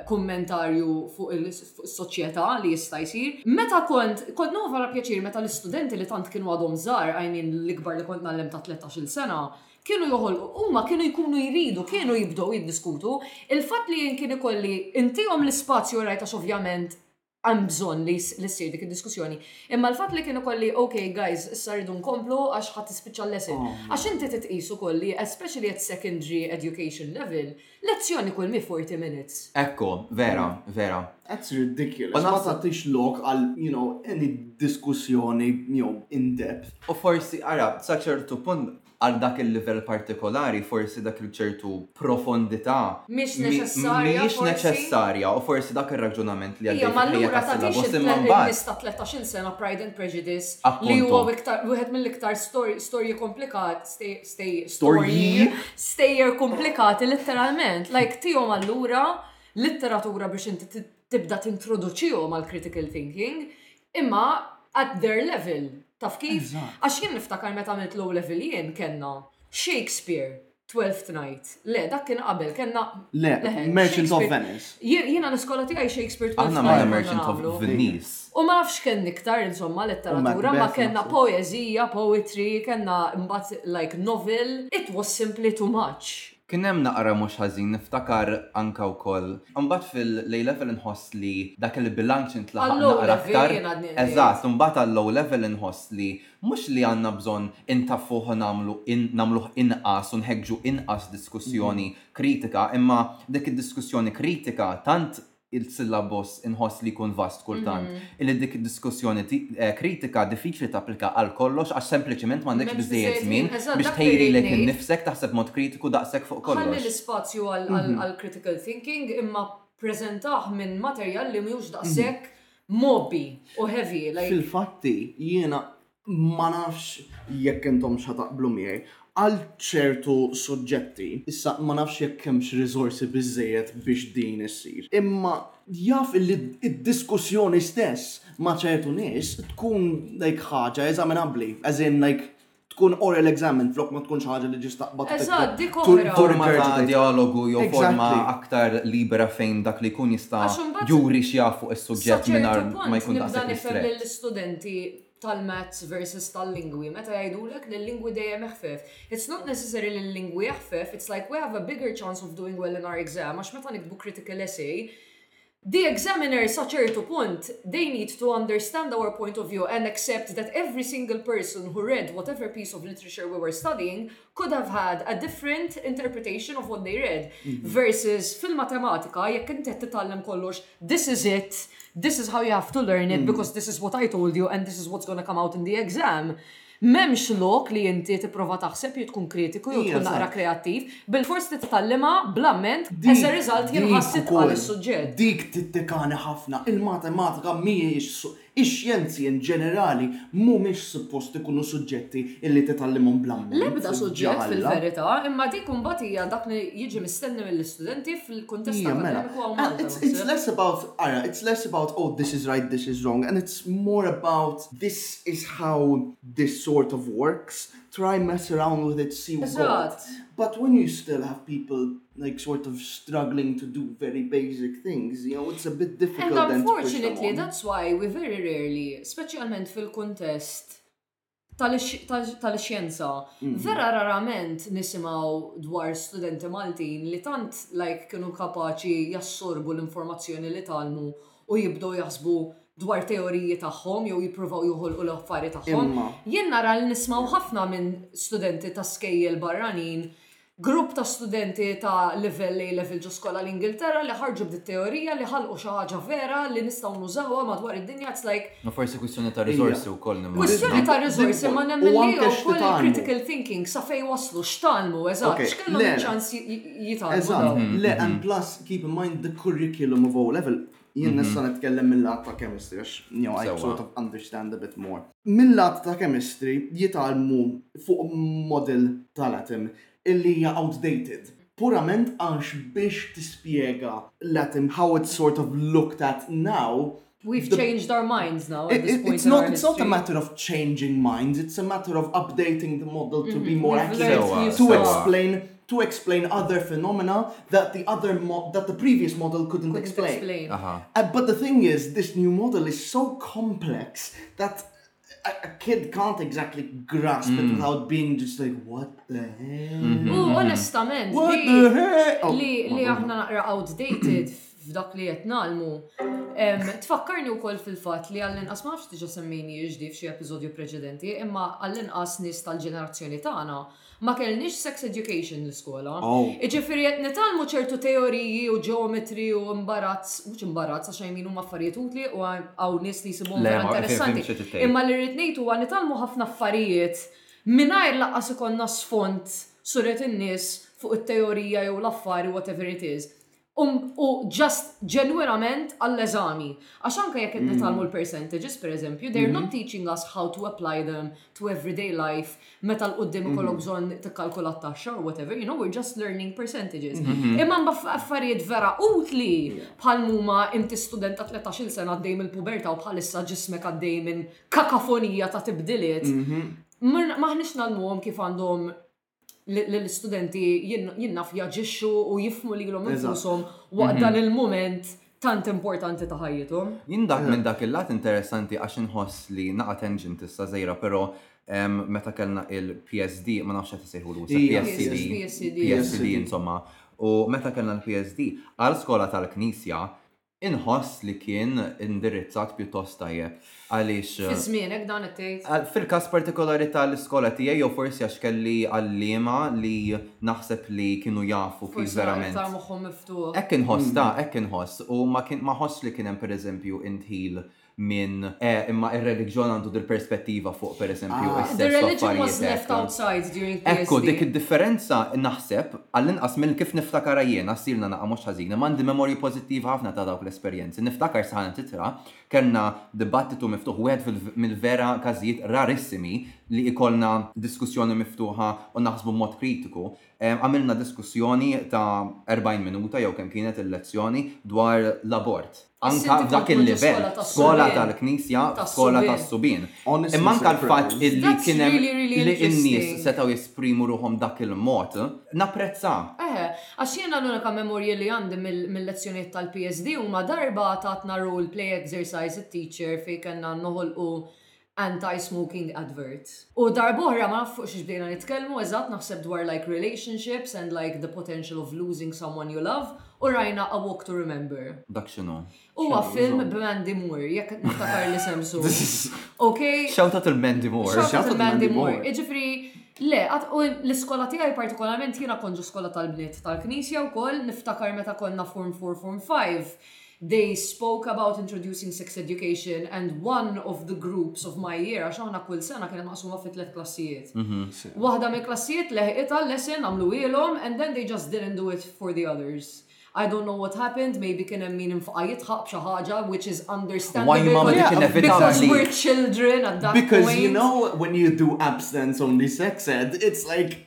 kummentarju fuq is-soċjetà li jista' jsir. Meta kont, kont noqgħod nara pjaċir meta l-istudenti li tant kienu għadhom żgħar, I mean l-ikbar li kont ngħallem ta' tlettax-il sena, kienu joħolqu, huma kienu jkunu jridu, kienu jibdew jiddiskutu, il-fatt li jien kien ikolli ntihom l-ispazju u rajt għax ovvjament hemm bżonn li li ssir dik id-diskussjoni. Imma l-fatt li kien ukoll li ok guys issa rridu nkomplu għax ħadd ispiċċa l-lesson. Oh, għax inti titqis ukoll li especially at secondary education level, lezzjoni kull mi 40 minutes. Ekku, vera, vera. That's ridiculous. Ma tagħtix lok għal, you know, any diskussjoni jew in depth. U forsi ara, sa ċertu punt għal dak il-livell partikolari, forsi dak il-ċertu profondità mhix neċessarja u forsi dak ir-raġunament li għaddej fil-ħajja ta' Syllabus imma mbagħad. Il-miss ta' tletax-il sena Pride and Prejudice li huwa wieħed mill-iktar storji komplikati, storji, stejjer komplikati litteralment. Like tihom allura litteratura biex inti tibda tintroduċihom għall-critical thinking. Imma at their level, taf kif? Għax jien niftakar meta għamilt low level jien kellna Shakespeare, Twelfth Night. Le, dak kien qabel, kellna. Le, Merchant of Venice. Jiena l-iskola tiegħi Shakespeare Twelfth Night. Aħna Merchant of Venice. U ma nafx kellni iktar, insomma, letteratura, ma kellna poezija, poetry, kellna mbagħad like novel. It was simply too much. Kien hemm naqra mhux ħażin, niftakar anke wkoll. Imbagħad fil-A Level inħoss li dak il-bilanċ intlaħaq naqra aktar. Għall-O Level jien għadni nqis. Eżatt, imbagħad għall-O Level inħoss li mhux li għandna bżonn intaffuh u nagħmlu in, nagħmluh inqas u nħeġġu inqas diskussjoni kritika, imma dik id-diskussjoni kritika tant il-syllabus inħoss li jkun vast kultant, illi dik id-diskussjoni kritika diffiċli tapplika għal kollox għax sempliċement m'għandekx biżżejjed żmien biex tħejrilek innifsek taħseb b'mod kritiku daqshekk fuq kollox. Ħalli l-ispazju għall-critical thinking imma ppreżentah minn materjal li mhux daqshekk mgħobbi u heavy like. Fil-fatti jiena ma nafx jekk intomx ħa taqblu miegħi, għal ċertu suġġetti, issa ma nafx jekk hemmx riżorsi biżżejjed biex din issir, imma jaf li d-diskussjoni stess ma' ċertu nies tkun like ħaġa eżaminabbli, as in like tkun oral examined flok ma tkun xi ħaġa li ġiest taqbad u titla'. Eżatt, dik oħra. Forma ta' djalogu jew forma aktar libera fejn dak li jkun jista' juri x'jaf fuq is-suġġett mingħajr ma jkun daqshekk ristrett. Għax imbagħad, sa ċertu punt, nibda nifhem lill-istudenti tal-maths versus tal-lingwi meta jgħidulek li l-lingwi dejjem eħfef. It's not necessary li l-lingwi eħfef, it's like we have a bigger chance of doing well in our exam għax meta niktbu critical essay, the examiner sa ċertu punt, they need to understand our point of view and accept that every single person who read whatever piece of literature we were studying could have had a different interpretation of what they read. Mhm. Versus fil-matematika, jekk inti qed titgħallem kollox, this is it, this is how you have to learn it, mhm. because this is what I told you and this is what's going to come out in the exam. Memx lok li inti tipprova taħseb jew tkun kritiku jew tkun naqra kreattiv, bil-fors li titgħallima blamment as a result jien ħassit għal is-suġġett. Dik tittikani ħafna, il-matematika mhijiex Ix-xjenzi in ġenerali mhumiex suppost ikunu suġġetti illi titgħallimhom bl-amment. L-ebda suġġett fil-verità, imma dik imbagħad hija dak li jiġi mistenni mill-istudenti fil-kuntest akkademiku hawn Malta, naħseb. Hija mela. It's less about, ara, it's less about oh this is right, this is wrong and it's more about this is how this sort of works, try mess around with it, see what. Eżatt. But when you still have people. like sort of struggling to do very basic things, you know, it's a bit difficult. And unfortunately, that's why we very rarely, specialment fil-kontest tal-xjenza, mhm. vera rarament nisimaw dwar studenti Maltin li tant like kienu kapaċi jassorbu l-informazzjoni li talmu u jibdow jaħsbu dwar teoriji tagħhom jew jippruvaw joħolqu l-affari tagħhom. Jien nara li nismaw ħafna minn studenti ta' skejjel barranin Grupp ta' studenti ta' livell A Level ġo skola l-Ingilterra li ħarġu b'di t-teorija li ħalqu xi ħaġa vera li nistgħu nużawha madwar id-dinja it's like. Ma forsi kwistjoni ta' riżorsi wkoll nimmaġina. Kwistjoni ta' riżorsi imma nemmen li hija wkoll il-critical thinking sa fejn waslu, x'tgħallmu eżatt, x'kellhom iċ-ċans jitgħallmu dawn. Eżatt, le and plus keep in mind the curriculum of O Level Jien mhm. nista' nitkellem mill-lat ta' chemistry, għax you know, I sort of understand a bit more. Mill-lat ta' chemistry jitalmu fuq model tal-atom illi hija outdated purament għax biex tispjega l-atom how it's sort of looked at now. We've the, changed our minds now. It, it, it's not. It's not a matter of changing minds. It's a matter of updating the model to mm -hmm. be mm-hmm. more accurate so, to so, explain. So, to explain other phenomena that the other that the previous model couldn't explain. Couldn't But the thing is, this new model is so complex that a, a kid can't exactly grasp it mm. without being just like, what the hell? Mm-hmm. U onestament, What li, the hell? Oh, li, li aħna naqra outdated f'dak li qed nagħlmu. Tfakkarni wkoll fil-fatt li għall-inqas ma nafx diġà semmejni jiġdi f'xi episodju preċedenti, imma għall-inqas nies tal-ġenerazzjoni tagħna Ma kellniex sex education l-iskola. Jiġifieri qed nitgħallmu ċertu teoriji u ġeometri u imbarazz, mhux imbarazz għax I mean huma affarijiet utli u hawn nies li jsibhom vera interessanti. Imma li rrid ngħid huwa nitgħallmu ħafna affarijiet mingħajr lanqas ikollna sfond surret in-nies fuq it-teorija jew l-affari whatever it is. u just ġenwinament għall-eżami. Għax anke jekk qed nitgħallmu mm. l-percentages, per eżempju, they're not mm-hmm. teaching us how to apply them to everyday life meta l-qoddim mm-hmm. ikollok bżonn tikkalkula t-taxxa or whatever, you know, we're just learning percentages. Mm-hmm. Imma mbagħad affarijiet vera utli bħal huma inti student ta' 13-il sena għaddej mill-pubertà u bħalissa ġismek għaddej minn kakafonija ta' tibdiliet. Maħniex nagħlmuhom kif għandhom l-istudenti jinnaf jaġixxu u jifmu li l-om infusom waqt dan il-moment tant importanti ta' ħajjithom. Jien dak minn dak il-lat interessanti għax inħoss li naqa' tenġin tista' żejra, però meta kellna il-PSD, ma nafx qed isejħu l PSD, PSD insomma, u meta kellna l-PSD, għal skola tal-Knisja, Inħoss li kien indirizzat pjuttost tajjeb għaliex. Fi żmienek dan qed tgħid? Fil-każ partikolari tal-iskola tiegħi jew forsi għax kelli għalliema li naħseb li kienu jafu kif verament. Forsi moħħhom miftuħ. Hekk inħoss ta, hekk inħoss. U ma ħosstx li kien hemm pereżempju indħil minn eh, imma ir-reliġjon għandu dil-perspettiva fuq pereżempju ah. is-sess u affarijiet. Ekku, dik id-differenza naħseb għall-inqas mill kif niftakara jiena sirna naqa' mhux ħażin, imma għandi memorji pożittivi ħafna ta' dawk l-esperjenzi. Niftakar saħan titra kellna dibattitu miftuħ wieħed mill-vera każijiet rarissimi li ikollna diskussjoni miftuħa u naħsbu mod kritiku. Eh, għamilna diskussjoni ta' 40 minuta jew kemm kienet il-lezzjoni dwar l-abort. Anke f'dak il-livell, skola tal-Knisja, skola tas-subien. Imma anke l-fatt illi kien hemm li n-nies setgħu jesprimu ruħhom b'dak il-mod, napprezzah. Eħe, għax jiena l-unika memorji li għandi mil-lezzjonijiet tal-PSD huma darba tatna role play exercise it-teacher fejn kellna noħolqu anti-smoking advert. U darb'oħra ma naf fuq xiex bdejna nitkellmu eżatt naħseb dwar like relationships and like the potential of losing someone you love u rajna A Walk to Remember. Dak x'inhu? Huwa film b'Mandy Moore jekk qed niftakar l-isem sew. Ok? Shout out il Mandy Moore. Shout out il Mandy Moore. Jiġifieri le, u l-iskola tiegħi partikolarment jiena kont ġo skola tal-bniet tal-Knisja wkoll niftakar meta konna form four form five They spoke about introducing sex education and one of the groups of my year, għax aħna kull sena kienet maqsuma fi tliet klassijiet. Waħda mill-klassijiet leħqitha lesson għamluhielhom and then they just didn't do it for the others. I don't know what happened, maybe kien hemm min infqaha jidħaq b'xi ħaġa which is understandable because we're children at that point. Because you know when you do abstinence only sex ed, it's like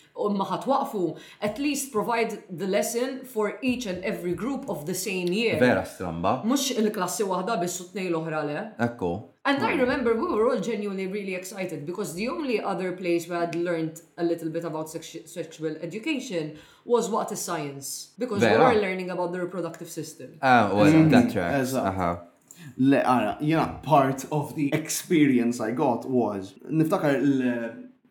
u imma ħa twaqqfu, at least provide the lesson for each and every group of the same year. Vera stramba. Mhux il-klassi waħda biss u t-tnejn l-oħra le. Hekk hu. And I remember we were all genuinely really excited because the only other place we had learnt a little bit about sexual education was waqt is-science because we were learning about the reproductive system. Ah, u għal that track. Eżatt. Le, ara, jiena part of the experience I got was, niftakar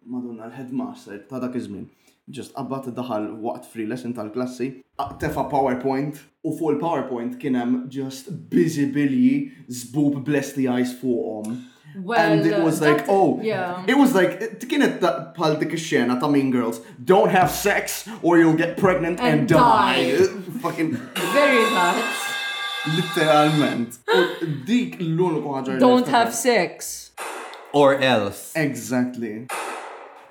Madonna l-headmaster ta' dak iż-żmien just qabad daħal waqt free lesson tal-klassi, tefa' powerpoint u fuq il-powerpoint kien hemm just biżibilji żbub bl-STIs fuqhom. And it was like, oh, it was like, kienet bħal dik ix-xena ta' Mean Girls, don't have sex or you'll get pregnant and die. Fucking. Very bad. Literalment. Dik l-uniku ħaġa. Don't have sex. Or else. Exactly.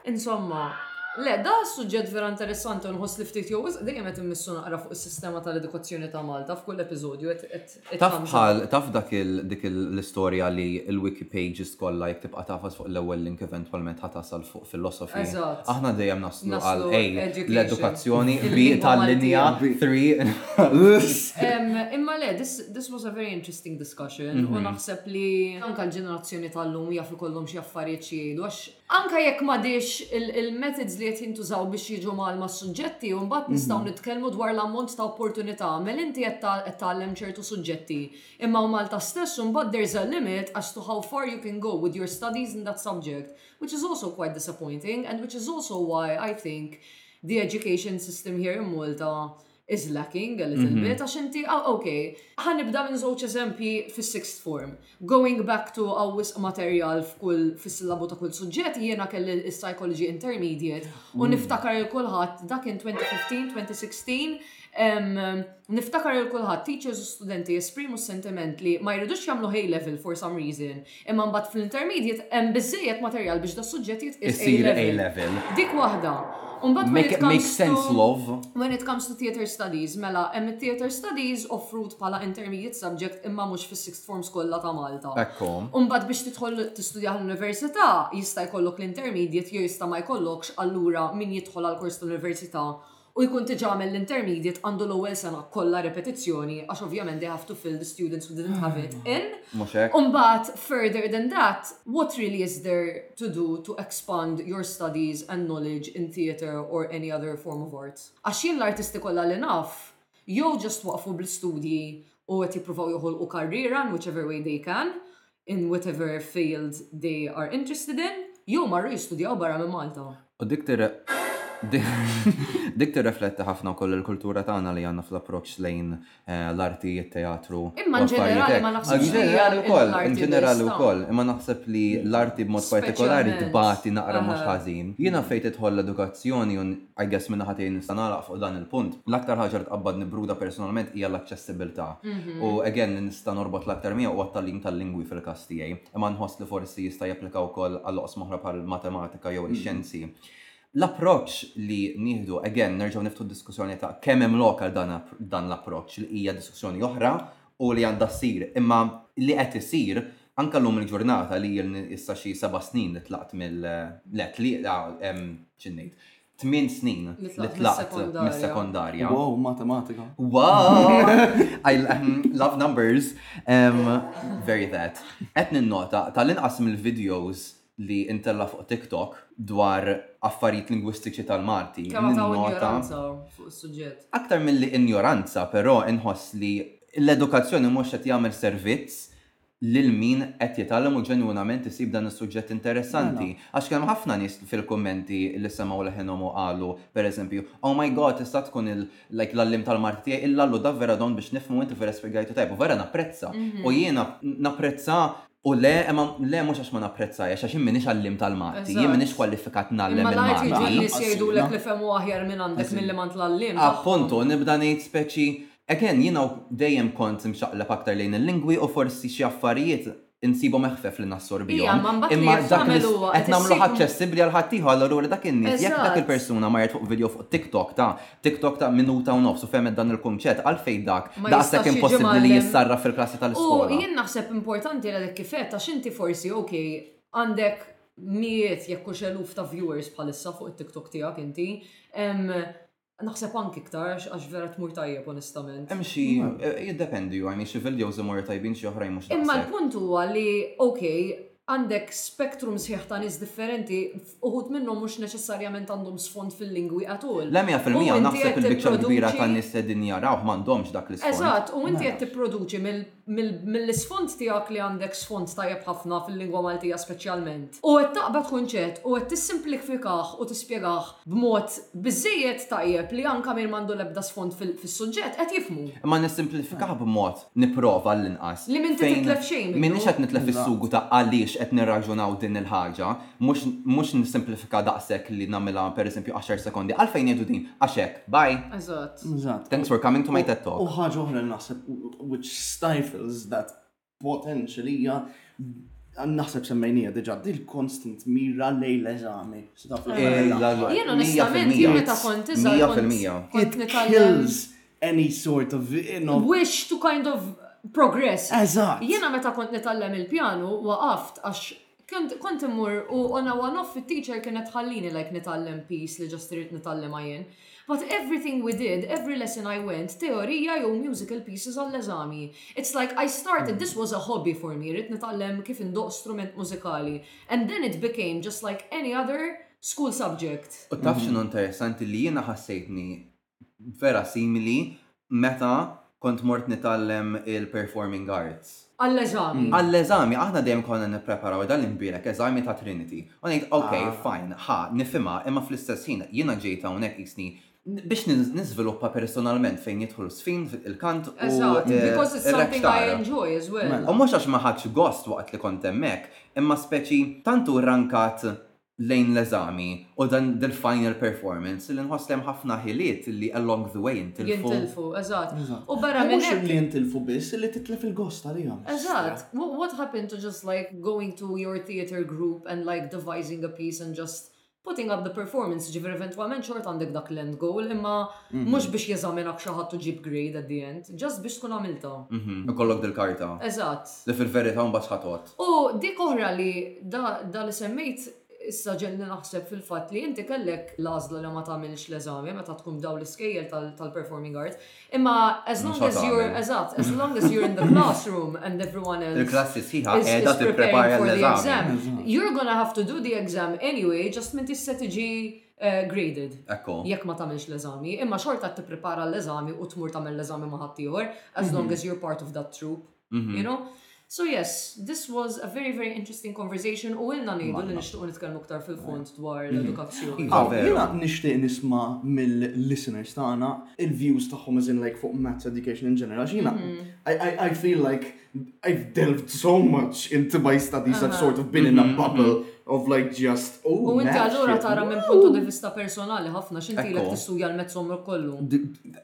Insomma, le, da suġġett vera interessanti u nħoss li ftit jew wisq dejjem qed immissu naqra fuq is-sistema tal-edukazzjoni ta' Malta f'kull episodju qed qed Taf bħal taf dak il dik l-istorja li l-wiki pages kollha jekk tibqa' tagħfas fuq l-ewwel link eventwalment ħa tasal fuq philosophy. Eżatt. Aħna dejjem naslu għal A l-edukazzjoni, B tal-linja, 3 Imma le, this was a very interesting interesting discussion u naħseb li anke l-ġenerazzjoni tal-lum jaf ikollhom xi affarijiet xi jgħidu għax anke jekk m'għadhiex il-methods li qed jintużaw biex jiġu mgħallma s-suġġetti u mbagħad nistgħu mhm. nitkellmu dwar l-ammont ta' opportunità mel inti qed tgħallem ċertu suġġetti. Imma u Malta stess u mbagħad there's a limit as to how far you can go with your studies in that subject, which is also quite disappointing and which is also why I think the education system here in Malta is lacking a little mhm. bit, għax inti, ah, ok, ħanibda minn żewġ eżempji fis-sixth form. Going back to għawis materjal f'kull fis-sillabu ta' kull suġġett, jiena kelli l-psychology intermediate u mm. niftakar il-kulħadd dak in 2015, 2016, niftakar il-kulħadd teachers u studenti jesprimu sentiment li ma jridux jagħmlu high level for some reason, Imma mbagħad fl-intermediate hemm biżżejjed materjal biex das-suġġett jitqies A-level. Dik waħda. U mbagħad when it comes to when it comes to theatre studies, mela hemm it-theatre studies offrut bħala intermediate subject imma mhux fis-sixth forms kollha ta' Malta. Hekk hu. U mbagħad biex tidħol tistudjah l-università jista' jkollok l-intermediate jew jista' ma jkollokx allura min jidħol għall-kors tal-università u jkun diġa għamel l-intermediate għandu l-ewwel sena kollha repetizzjoni għax ovvjament they have to fill the students who didn't have it in. Mhux hekk. U mbagħad further than that, what really is there to do to expand your studies and knowledge in theatre or any other form of arts? Għax jien l-artisti kollha li naf jew just waqfu bl-istudji u qed jippruvaw joħolqu karriera in whichever way they can, in whatever field they are interested in, jew marru jistudjaw barra minn Malta. U dik Dik tirrefletti ħafna wkoll il-kultura tagħna li għandna fl-approċċ lejn eh, l-arti, it-teatru. Imma ġenerali ma naħsibx. Ġenerali wkoll, ġenerali wkoll, imma naħseb li l-arti b'mod partikolari tbati naqra mhux ħażin. Jiena fejn tidħol l-edukazzjoni I guess min-naħa tiegħi nista' nagħlaq fuq dan il-punt. L-aktar ħaġa li tqabbadni bruda personalment hija l-aċċessibbiltà. U again li nista' norbot l-aktar miegħu huwa t-tagħlim tal-lingwi fil-każ tiegħi. Imma nħoss li forsi jista' japplika wkoll għal oqsma oħra bħall-matematika jew ix-xjenzi. L-approċċ li nieħdu, again nerġgħu niftħu d-diskussjoni ta' kemm hemm lok għal dan l-approċċ li hija diskussjoni oħra u li għandha ssir, imma li qed isir anke llum il-ġurnata li ilni issa xi seba' snin li tlaqt mill, le tlieta, xi ngħid, tmien snin li tlaqt mis-sekondarja. Wow, matematika! Wow! I love numbers! Very that. Qed ninnota, tal-inqas mill-videos li ntella' fuq TikTok dwar affarijiet lingwistiċi tal-Malti. Kemm hawn injoranza fuq is-suġġett. Aktar milli injoranza però inħoss li l-edukazzjoni mhux qed jagħmel servizz lil min qed jitgħallem u ġenwinament isib dan is-suġġett interessanti. Għax kien hemm ħafna nies fil-kummenti li semgħu leħinhom u qalu, pereżempju, Oh my God, tista' tkun il, like, l-għalliem tal-Malti tiegħi, il-Lallu, davvera dawn biex nifhmu inti vera spjegajtu tajjeb u vera napprezza. U jiena napprezza U le, imma le mhux għax ma napprezzahiex, għax jien m'iniex għalliem tal-Malti, jien m'iniex Eżatt. kwalifikat ngħallem Imma l-għajr jiġu il-Malti. n-nies jgħidulek li fehmu aħjar minn għandek Eżatt. milli m'għand l-għalliem tagħhom. Appuntu, nibda ngħid speċi, again, jiena dejjem kont imxaqleb aktar lejn il-lingwi u forsi xi affarijiet insibhom eħfef li nassorbihom. Ija, imma mbagħad li qed tagħmel huwa qed qed nagħmluh issib aċċessibbli għal ħaddieħor, allura dak in-nies, jekk dak Eżatt. il-persuna marret fuq vidjo fuq TikTok ta' TikTok ta' minuta u nofs u fehmet dan il-kunċett, għalfejn dak Ma daqshekk jistax jiġi impossibbli li mgħallem. jissarraf fil-klassi U tal-iskola? jien naħseb importanti għalhekk kif għedt għax inti forsi ok għandek mijiet jekk hux eluf ta' viewers bħalissa fuq it-TikTok tiegħek inti. Em, Naħseb anki iktar għax għax vera tmur tajjeb onestament. Hemm xi eh, jiddependi, u I mean xi videos imorru tajbin xi oħrajn mhux Imma daqshekk. l-punt huwa li ok, Għandek spektrum sħiħ ta' nies differenti, uħud minnhom mhux neċessarjament għandhom sfond fil-lingwi at all. Le mija fil-mija u naħseb il-biċċa l-kbira tan-nies li qegħdin jarawh m'għandhomx dak l-isfond. Eżatt, u inti qed tipproduċi mill-isfond tiegħek li għandek sfond tajjeb ħafna fil-lingwa Maltija speċjalment u qed taqbad kunċett u qed tissimplifikah u tispjegah b'mod biżżejjed tajjeb li anke min m'għandu l-ebda sfond fis-suġġett qed jifhmu. Imma nissimplifikah b'mod nipprova għall-inqas, fejn m'iniex qed nitlef fis-sugu ta' għaliex qed nirraġunaw din il-ħaġa, mhux nissimplifika daqshekk li nagħmilha pereżempju għaxar sekondi, għalfejn ngħidu din, għax hekk, bye! Eżatt. Thanks for coming to my Ted Talk. U ħaġa oħra li naħseb which stifles that potential hija, naħseb semmejniha diġà, dil-constant mira lejn l-eżami. Jien onestament, jien meta kont iżgħar kont nitgħallem. It kills any sort of, you know. Wish to kind of progress. Eżatt. Jiena meta kont nitgħallem il-pjanu waqaft għax kont immur u on a one off it-teacher kienet ħallini like nitgħallem piece li ġast irid nitgħallem jien. But everything we did, every lesson I went, teorija jew musical pieces għall-eżami. It's like I started, this was a hobby for me, rrit nitgħallem kif indoq strument mużikali. And then it became just like any other school subject. U taf xinu interessanti li jiena ħassejtni vera simili meta kont mort nitgħallem il-performing arts. Għall-eżami. Għall-eżami, aħna dejjem konna nippreparaw dan l-imbielek eżami ta' Trinity. U ngħid, ok, fine, ħa, nifhimha, imma fl-istess ħin jiena ġejt hawnhekk qisni biex niżviluppa personalment fejn jidħol sfin, il-kant u r-rectar. Eżatt, because it's something I enjoy as well. U mhux għax ma ħadtx gost waqt li kont hemmhekk, imma speċi tant hu rrankat lejn l-eżami u dan dil-final performance li nħoss li hemm ħafna ħiliet li along the way jintilfu. Jintilfu, eżatt. Eżatt. U barra minn hekk. Mhux li jintilfu biss, illi titlef il-gost għalihom. Eżatt. What happened to just like going to your theatre group and like devising a piece and just putting up the performance, ġifieri eventwalment xort għandek dak l-end goal, imma mhm. mhux biex jeżaminak xi ħadd u ġib grade at the end, just biex tkun għamilta. Mhm. Ikollok dil-karta. Eżatt. Li fil-verità mbagħad ħa tgħodd. U dik oħra li, da li semmejt issa ġegħelni naħseb fil-fatt li inti kellek l-għażla li ma tagħmilx l-eżami meta tkun f'dawn l-iskejjel tal-performing arts, imma as long as you're, eżatt, as long as you're in the classroom and everyone else is preparing for the exam. Il-klassi sħiħa qiegħda tipprepara l-eżami. You're gonna have to do the exam anyway, just m'intix se tiġi graded jekk ma tagħmilx l-eżami, imma xorta qed tipprepara l-eżami u tmur tagħmel l-eżami ma' ħaddieħor as long as you're part of that troupe. Mhm. You know? So yes, this was a very, very interesting conversation u ilna ngħidu li nixtiequ nitkellmu aktar fil-fond dwar Mhm. l-edukazzjoni. Iva, veru. Jena nishtiq nisma mill-listeners tagħna il-views tagħhom as in like fuq maths education in general. Għax Jena, Mhm. I, I, I feel like I've delved so much into my studies that Aha. sort of been in a Mhm, bubble of like just, oh, U inti maths, allura shit, tara minn wow. punto di vista personali ħafna x'intilek Ekku. tistudja l-mezz omrok kollu. D- d-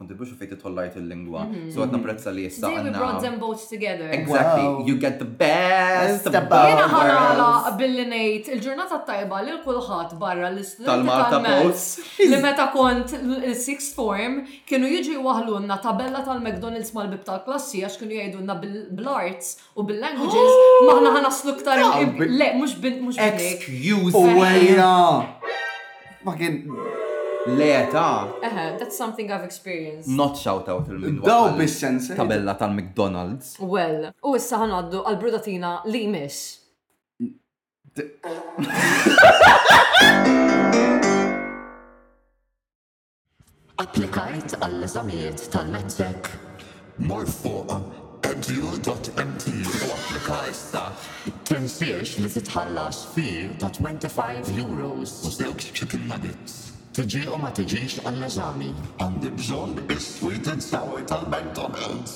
kontribwixu fejn titħol l-art il-lingwa. Mhm. So għatna prezza li jissa. We brought them both together. Exactly. You get the best. Jena ħanala billi nejt il-ġurnata tajba li l-kulħat barra l-istudenti tal-Malta Post. Li meta kont il-sixth form kienu jiġu jwaħlunna tabella tal-McDonald's mal-bib tal-klassi għax kienu jgħidunna bl-arts U bil languages maħna ħa naslu iktar Le, mhux bil mhux bil Excuse Uwejja! Ma kien Le ta' Eħe, that's something I've experienced. Not shout out il min Daw bis sense Tabella tal-McDonald's. Well, u issa ħa ngħaddu għal brudatina li jmiss. Applikajt għall-eżamijiet tal-MECTEC? Mur fuq edu.mt u applika issa! Tinsiex li titħallas fee ta' €25 u żewġ chicken nuggets. Tiġi u ma tiġix għall-eżami? Għandi bżonn is-sweet and sour tal-McDonald's!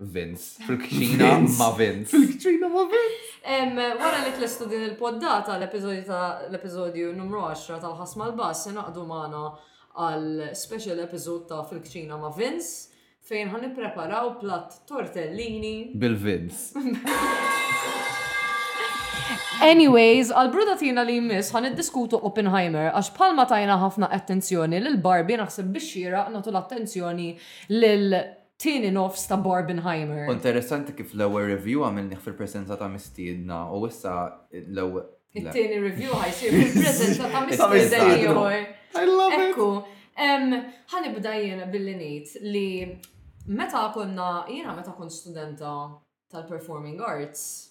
Vince. Fil-kċina ma' Vince. Fil-kċina ma' Vince. Wara li tlestu din il-poddata l-episodju numru 10 tal-ħasma l-bass se naqdu magħna għal special episode ta' fil-kċina ma' Vince fejn ħan preparaw platt tortellini. Bil-Vince. Anyways, għal brudatina li jmiss ħan diskutu Oppenheimer, għax palma tajna ħafna attenzjoni l-Barbie naħseb biex xira natu l-attenzjoni l Tieni nofs ta' Barbenheimer. Hu interessanti kif l-ewwel review għamilnih fil-presenza ta' mistiedna u issa l-ewwel. It-tieni review ħa jsir fil-presenza ta' mistiedna ieħor. I love it! Ekku, ħa nibda jiena billi ngħid li meta konna, jiena meta kont studenta tal-performing arts,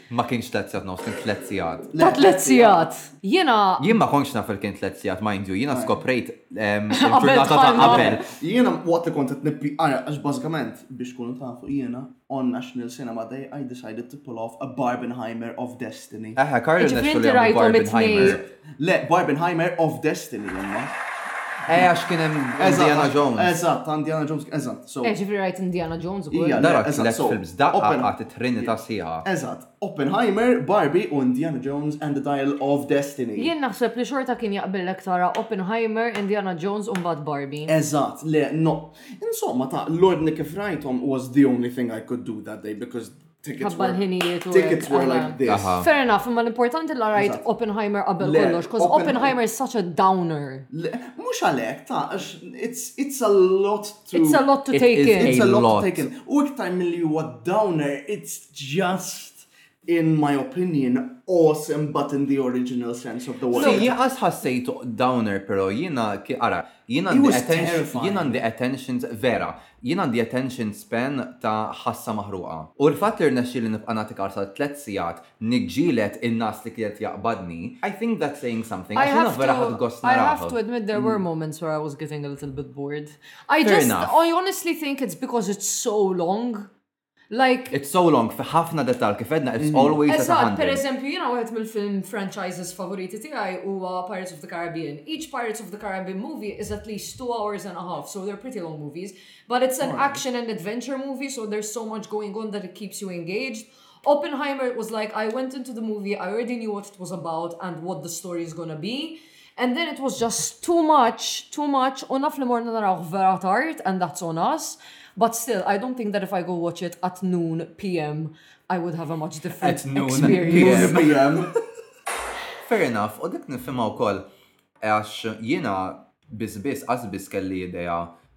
Ma kienx tliet sigħat nofs, kien tliet sigħat. Ta' tliet sigħat. Jiena. Jien ma kontx naf kien tliet sigħat mind you, jiena skoprejt il-ġurnata ta' qabel. Jiena waqt li kont qed nippi ara għax bażikament biex tkunu tafu jiena on national cinema day I decided to pull off a Barbenheimer of Destiny. Eħe, Karl nexxu li rajtu Barbenheimer. Le, Barbenheimer of Destiny imma. Eja x'kien hemm Indiana Jones. Eżatt, Indiana Jones, eżatt. Eh, ġifri rajt Indiana Jones u kol. Ija, Nara eżatt, tlet so, films daqqa Oppen- għat it-trinita sħiħa. Eżatt, Oppenheimer, Barbie u Indiana Jones and the Dial of Destiny. Jien naħseb li xorta kien jaqbillek tara Oppenheimer, Indiana Jones u mbagħad Barbie. Eżatt, le, no. Insomma, ta' l-ordni kif rajthom was the only thing I could do that day because Ħabba l-ħinijiet u. Tickets were like this. Fair enough, imma l-importanti la rajt Oppenheimer qabel kollox, cause Oppenheimer is such a downer. Mux għalek, ta' it's a lot to. It's a lot to take in. It's a lot to take in. U iktar mill-li huwa downer, it's just, in my opinion, awesome but in the original sense of the word. Si, jgħas ħassejtu downer, pero jina, ara, jina għandi attentions vera. Jien għandi attention span ta' ħassa maħruqa. U l-fatt li rnexxieli nibqa' nagħti karz għal tliet sigħat niġġieled in-nagħas li kienet jaqbadni, I think that's saying something għax jiena vera ħadt gost narah. I have to, I have to admit there were moments where I was getting a little bit bored. I just, I honestly think it's because it's so long. Like, it's so long, fi ħafna detal, kif edna, it's mm-hmm. always Eżat, per eżempju, jina għed mill-film franchises favoriti tiegħi huwa Pirates of the Caribbean. Each Pirates of the Caribbean movie is at least two hours and a half, so they're pretty long movies. But it's an action and adventure movie, so there's so much going on that it keeps you engaged. Oppenheimer was like, I went into the movie, I already knew what it was about and what the story is gonna be. And then it was just too much, too much, u naf li morna narawh vera tard and that's on us, but still I don't think that if I go watch it at noon PM I would have a much different At noon experience. PM. Fair enough, u dik nifhimha wkoll għax jiena biss biss qas biss kelli idea,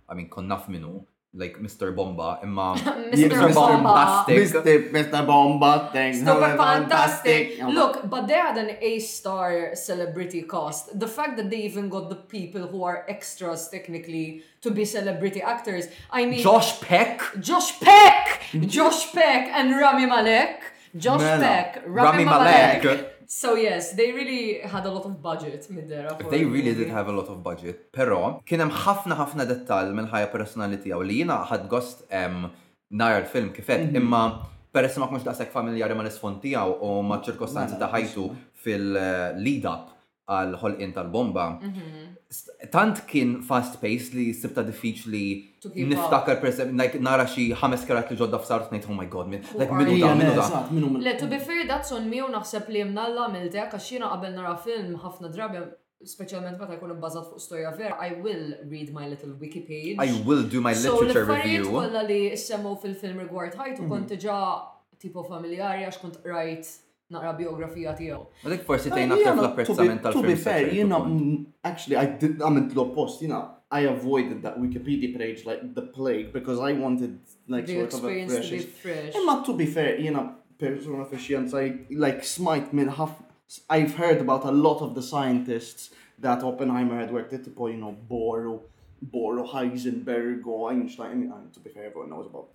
I mean kont naf minnu, like Mr. Bomba imma Mr. Mr. Bomba. Mr. Mr. Bomba Super fantastic. fantastic. Look, but they had an A-star celebrity cast. The fact that they even got the people who are extras technically to be celebrity actors. I mean Josh Peck. Josh Peck! Josh Peck and Rami Malek. Josh Mela, Peck, Rami Rami Malek. Malek. So yes, they really had a lot of budget minn dera. for They the really movie. did have a lot of budget, però kien hemm ħafna ħafna dettall mill-ħajja personali tiegħu li jiena ħadd gost em, nara l-film kifet, Mhm. imma peress ma kunx daqshekk familjari mal-isfond tiegħu u ma' ċirkostanzi ta' ħajtu fil-lead up għal ħolqien tal-bomba, tant kien fast paced li sibta diffiċli niftakar per like nara xi ħames karattri ġodda f'sar tnejt oh my god, like minu da, minu da. Le to be fair that's on me u naħseb li mnalla għamilt hekk għax jiena qabel nara film ħafna drabi speċjalment meta jkun ibbażat fuq storja vera, I will read my little wiki page. I will do my literature review. So kollha li semmu fil-film rigward ħajtu kont diġà tipo familjari għax kont rajt naqra biografija tiegħu. U dik forsi tgħin aktar fl-apprezzament tal-film. To be fair, jiena actually I did għamilt l-oppost, jiena I avoided that Wikipedia page like the plague because I wanted like the sort of a fresh. fresh. Imma to be fair, jiena persuna fi xjenza like smajt minn ħaf I've heard about a lot of the scientists that Oppenheimer had worked at, you know, Boru, Boru, Heisenberg, or Einstein, I mean, to be fair, everyone knows about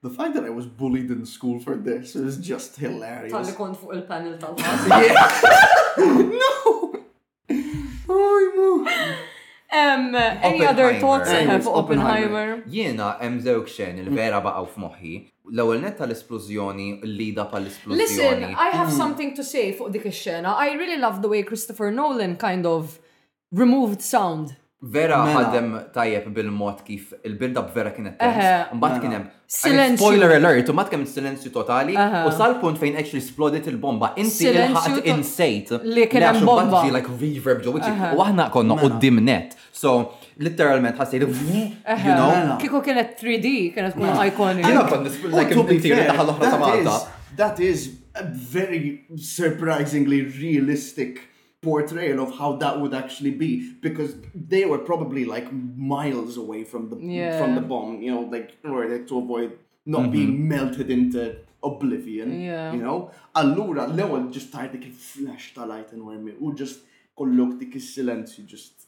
The fact that I was bullied in school for this is just hilarious. Talli kont fuq il-panel tal-bus. no! Oh, mu. Um, any other thoughts I have Oppenheimer? Jiena hemm żewġ xeni li mm. vera baqgħu f'moħħi. L-ewwel net tal-esplużjoni, l-lida pal-esplużjoni. Listen, I have mm. something to say fuq dik ix-xena. I really love the way Christopher Nolan kind of Removed sound. Vera Mela. ħadem tajjeb bil-mod kif il-build-up vera kienet tense. Eħe. Mbagħad kien hemm Silenzju. spoiler alert, u mbagħad kemm silenzju totali Eħe. u sal-punt fejn actually splodit il-bomba. Inti Silenzju ilħaqt to- insejt li kien hemm għax imbagħad bomba. ġie like reverb ġo wiċċi. Eħe. U aħna konna Mela. qudiem net. So, literalment ħassejt you know. Mela. Kieku kienet 3D, kienet tkun iconic. Jiena kont nisb- U like to be intieri fair, daħal l-oħra ta' that Malta. is- That is a very surprisingly realistic portrayal of how that would actually be because they were probably like miles away from the yeah. from the bomb you know like in order to avoid not mm-hmm. being melted into oblivion yeah. you know allura l-ewwel just tajt to get flash the light and me, who just kollok the silence, you just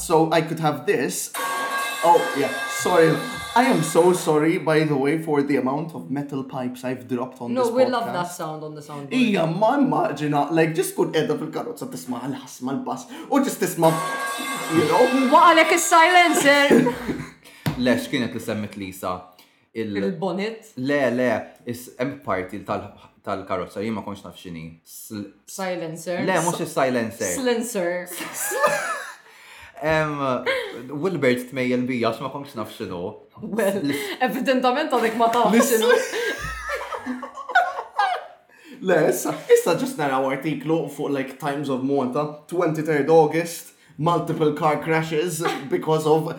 So I could have this oh yeah sorry I am so sorry by the way for the amount of metal pipes I've dropped on this podcast. No we love that sound on the sound. Ija ma immaġina like just kun edha fil-karozza tisma' l-ħasma l-bass u just tisma' you know. Waqalek is-silencer. Lex kienet li semmet Lisa. Il-bonnet? Le, le, hemm parti tal-karozza jien ma konx naf x'inhi. Silencer. Le, mhux is-silencer. Silencer. Wilbert tmejjel bija x'ma konx naf x'inhu. Evidentament għadek ma taf x'inhu. Le, issa, issa ġust naraw artiklu fuq like Times of Malta, 23 August, multiple car crashes because of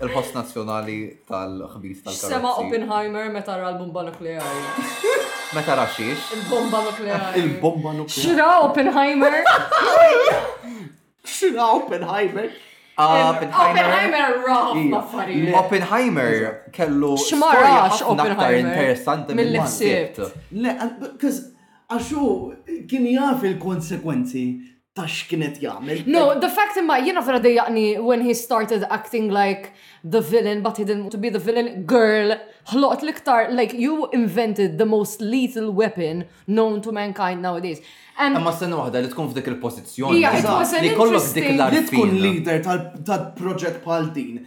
il-ħoss nazzjonali tal-ħbis tal-karozzi. Sema Oppenheimer meta ra l-bomba nukleari. Meta ra xiex? Il-bomba nukleari. Il-bomba nukleari. Xira Oppenheimer. Xira Oppenheimer. Ah, Oppenheimer raħ affarijiet. Oppenheimer kellu xmarax Oppenheimer interessanti mill-ħsieb. Le, Għax hu kien jaf il-konsekwenzi ta' x'kien qed jagħmel. No, the fact imma jiena vera dejjaqni when he started acting like the villain but he didn't want to be the villain. Girl, ħloqt l-iktar, like you invented the most lethal weapon known to mankind nowadays. And Imma stenna waħda li tkun f'dik il-pożizzjoni. Hija, it was an li kollok dik interesting- Li tkun l-arfina. leader tal- tal-proġett bħal din.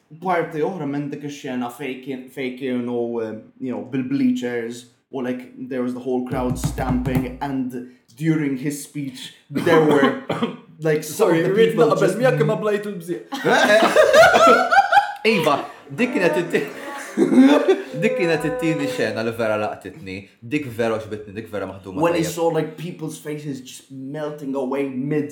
Parti oħra minn dik ix-xena fejn kienu bil-bleachers u like there was the whole crowd stamping and during his speech there were like sorry rrid naqbel miegħek imma blajt il-bżieq. Iva, dik kienet Dik kienet it-tieni xena li vera laqtitni, dik vera xbitni, dik vera maħduma. When he saw like people's faces just melting away mid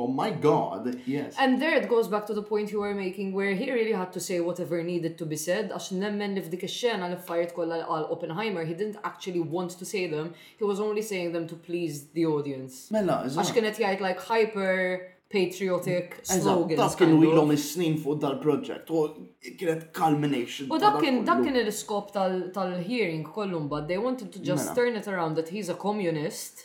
Oh my god, yes. And there it goes back to the point you were making where he really had to say whatever needed to be said għax nemmen li f'dik ix-xena l-affarijiet kollha li qal Oppenheimer he didn't actually want to say them, he was only saying them to please the audience. Mela, eżatt. Għax kienet jgħid like hyper patriotic Eżatt, slogans. dak kienu kind of. ilhom is-snin fuq dal-proġett u kienet culmination. U ta' dak kien dak kollu. kien l-iskop tal- tal-hearing kollu mbagħad they wanted to just Mela. turn it around that he's a communist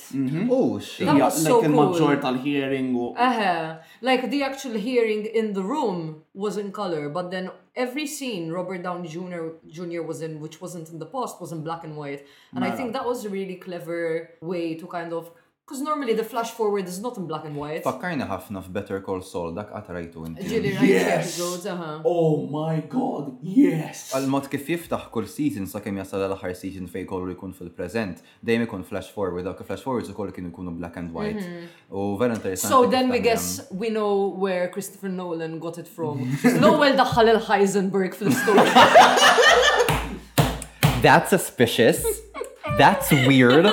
Mhux. Hija like il-maġġor tal-hearing u. Eħe, like the actual hearing in the room was in color, but then every scene Robert Downey Jr. Jr. was in, which wasn't in the past, was in black and white. And I mela. think that was a really clever way to kind of Because normally the flash forward is not in black and white. Fakkajna ħafna f'Better Call Saul dak qatt rajtu inti. Ġili episodes, aha. Oh my god, yes! Għal-mod kif jiftaħ kull season sa kemm jasal l-aħħar season fejn kollu jkun fil-preżent, dejjem ikun flash forward, dawk flash forwards ukoll kienu jkunu black and white. U vera interessanti. So then we guess we know where Christopher Nolan got it from. L-ewwel daħħal il-Heisenberg fl-istorja. That's suspicious. That's weird.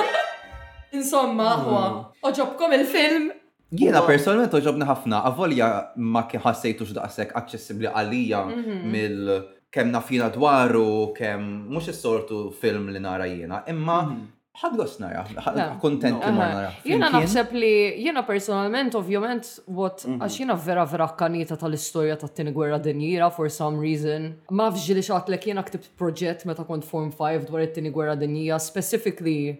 Insomma, huwa, oġobkom il-film Jiena personalment oġobni ħafna, avolja ma kien ħassejtux daqshekk aċċessibbli għalija mhm. mill kemm nafina dwaru, kemm mhux is-sortu film li nara jiena, imma mhm. ħadgos nara, kontent li nara. Jiena naħseb li jiena personalment ovvjament what mhm. għax jiena vera vera kanita tal-istorja tat-tieni gwerra dinjira for some reason. Ma fġili xatlek jiena ktibt proġett meta kont form 5 dwar it-tieni gwerra dinjija, specifically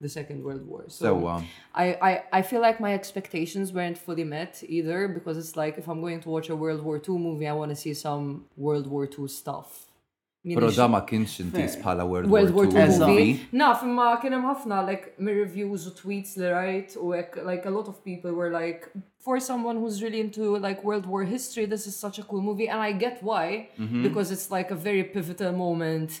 the Second World War. So Sewa. I, I, I feel like my expectations weren't fully met either because it's like if I'm going to watch a World War II movie, I want to see some World War II stuff. Pero da ma kienx intis bħala World, World War II movie. Naf, imma kien hemm ħafna like me reviews u tweets li rajt u hekk like a lot of people were like for someone who's really into like World War history this is such a cool movie and I get why mm -hmm. because it's like a very pivotal moment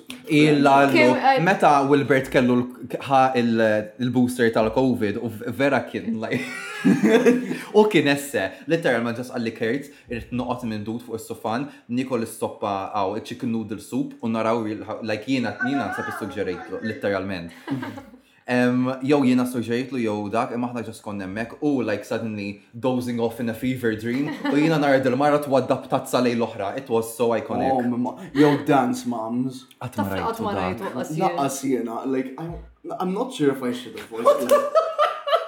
Il-għallu, meta Wilbert kellu ħa il-booster tal-Covid, u vera kien laj. U kien esse, literalment ġas għalli kert, irrit noqot minn dud fuq il-sofan, nikol il-soppa għaw, il-chicken noodle soup, u naraw, like jina, jina sa' suġġerejtlu, literalment. Jew jiena ssuġġerejtlu jew dak, imma aħna just konna hemmhekk, hu like suddenly dozing off in a fever dream u jiena nara dil-mara twaddab tazza lejn l-oħra. It was so iconic. Jew Dance Moms. Qatt ma rajtu dak. Lanqas jiena, like I'm not sure if I should have watched it.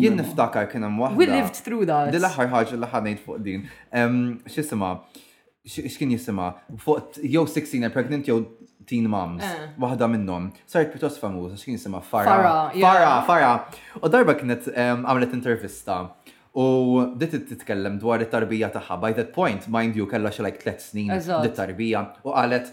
Jien niftakar kien hemm waħda. We lived through that. Din l-aħħar ħaġa li ħanejt fuq din. X'isima? X'kien jisima? Fuq jew 16 and pregnant jew Teen Moms, eh. waħda minnhom. Saret pjuttost famuża, x'kien jisimha Fara. Fara, Fara. U darba kienet għamlet intervista u dit titkellem dwar it-tarbija tagħha. By that point, mind you, kellha xi like tliet snin dit-tarbija u qalet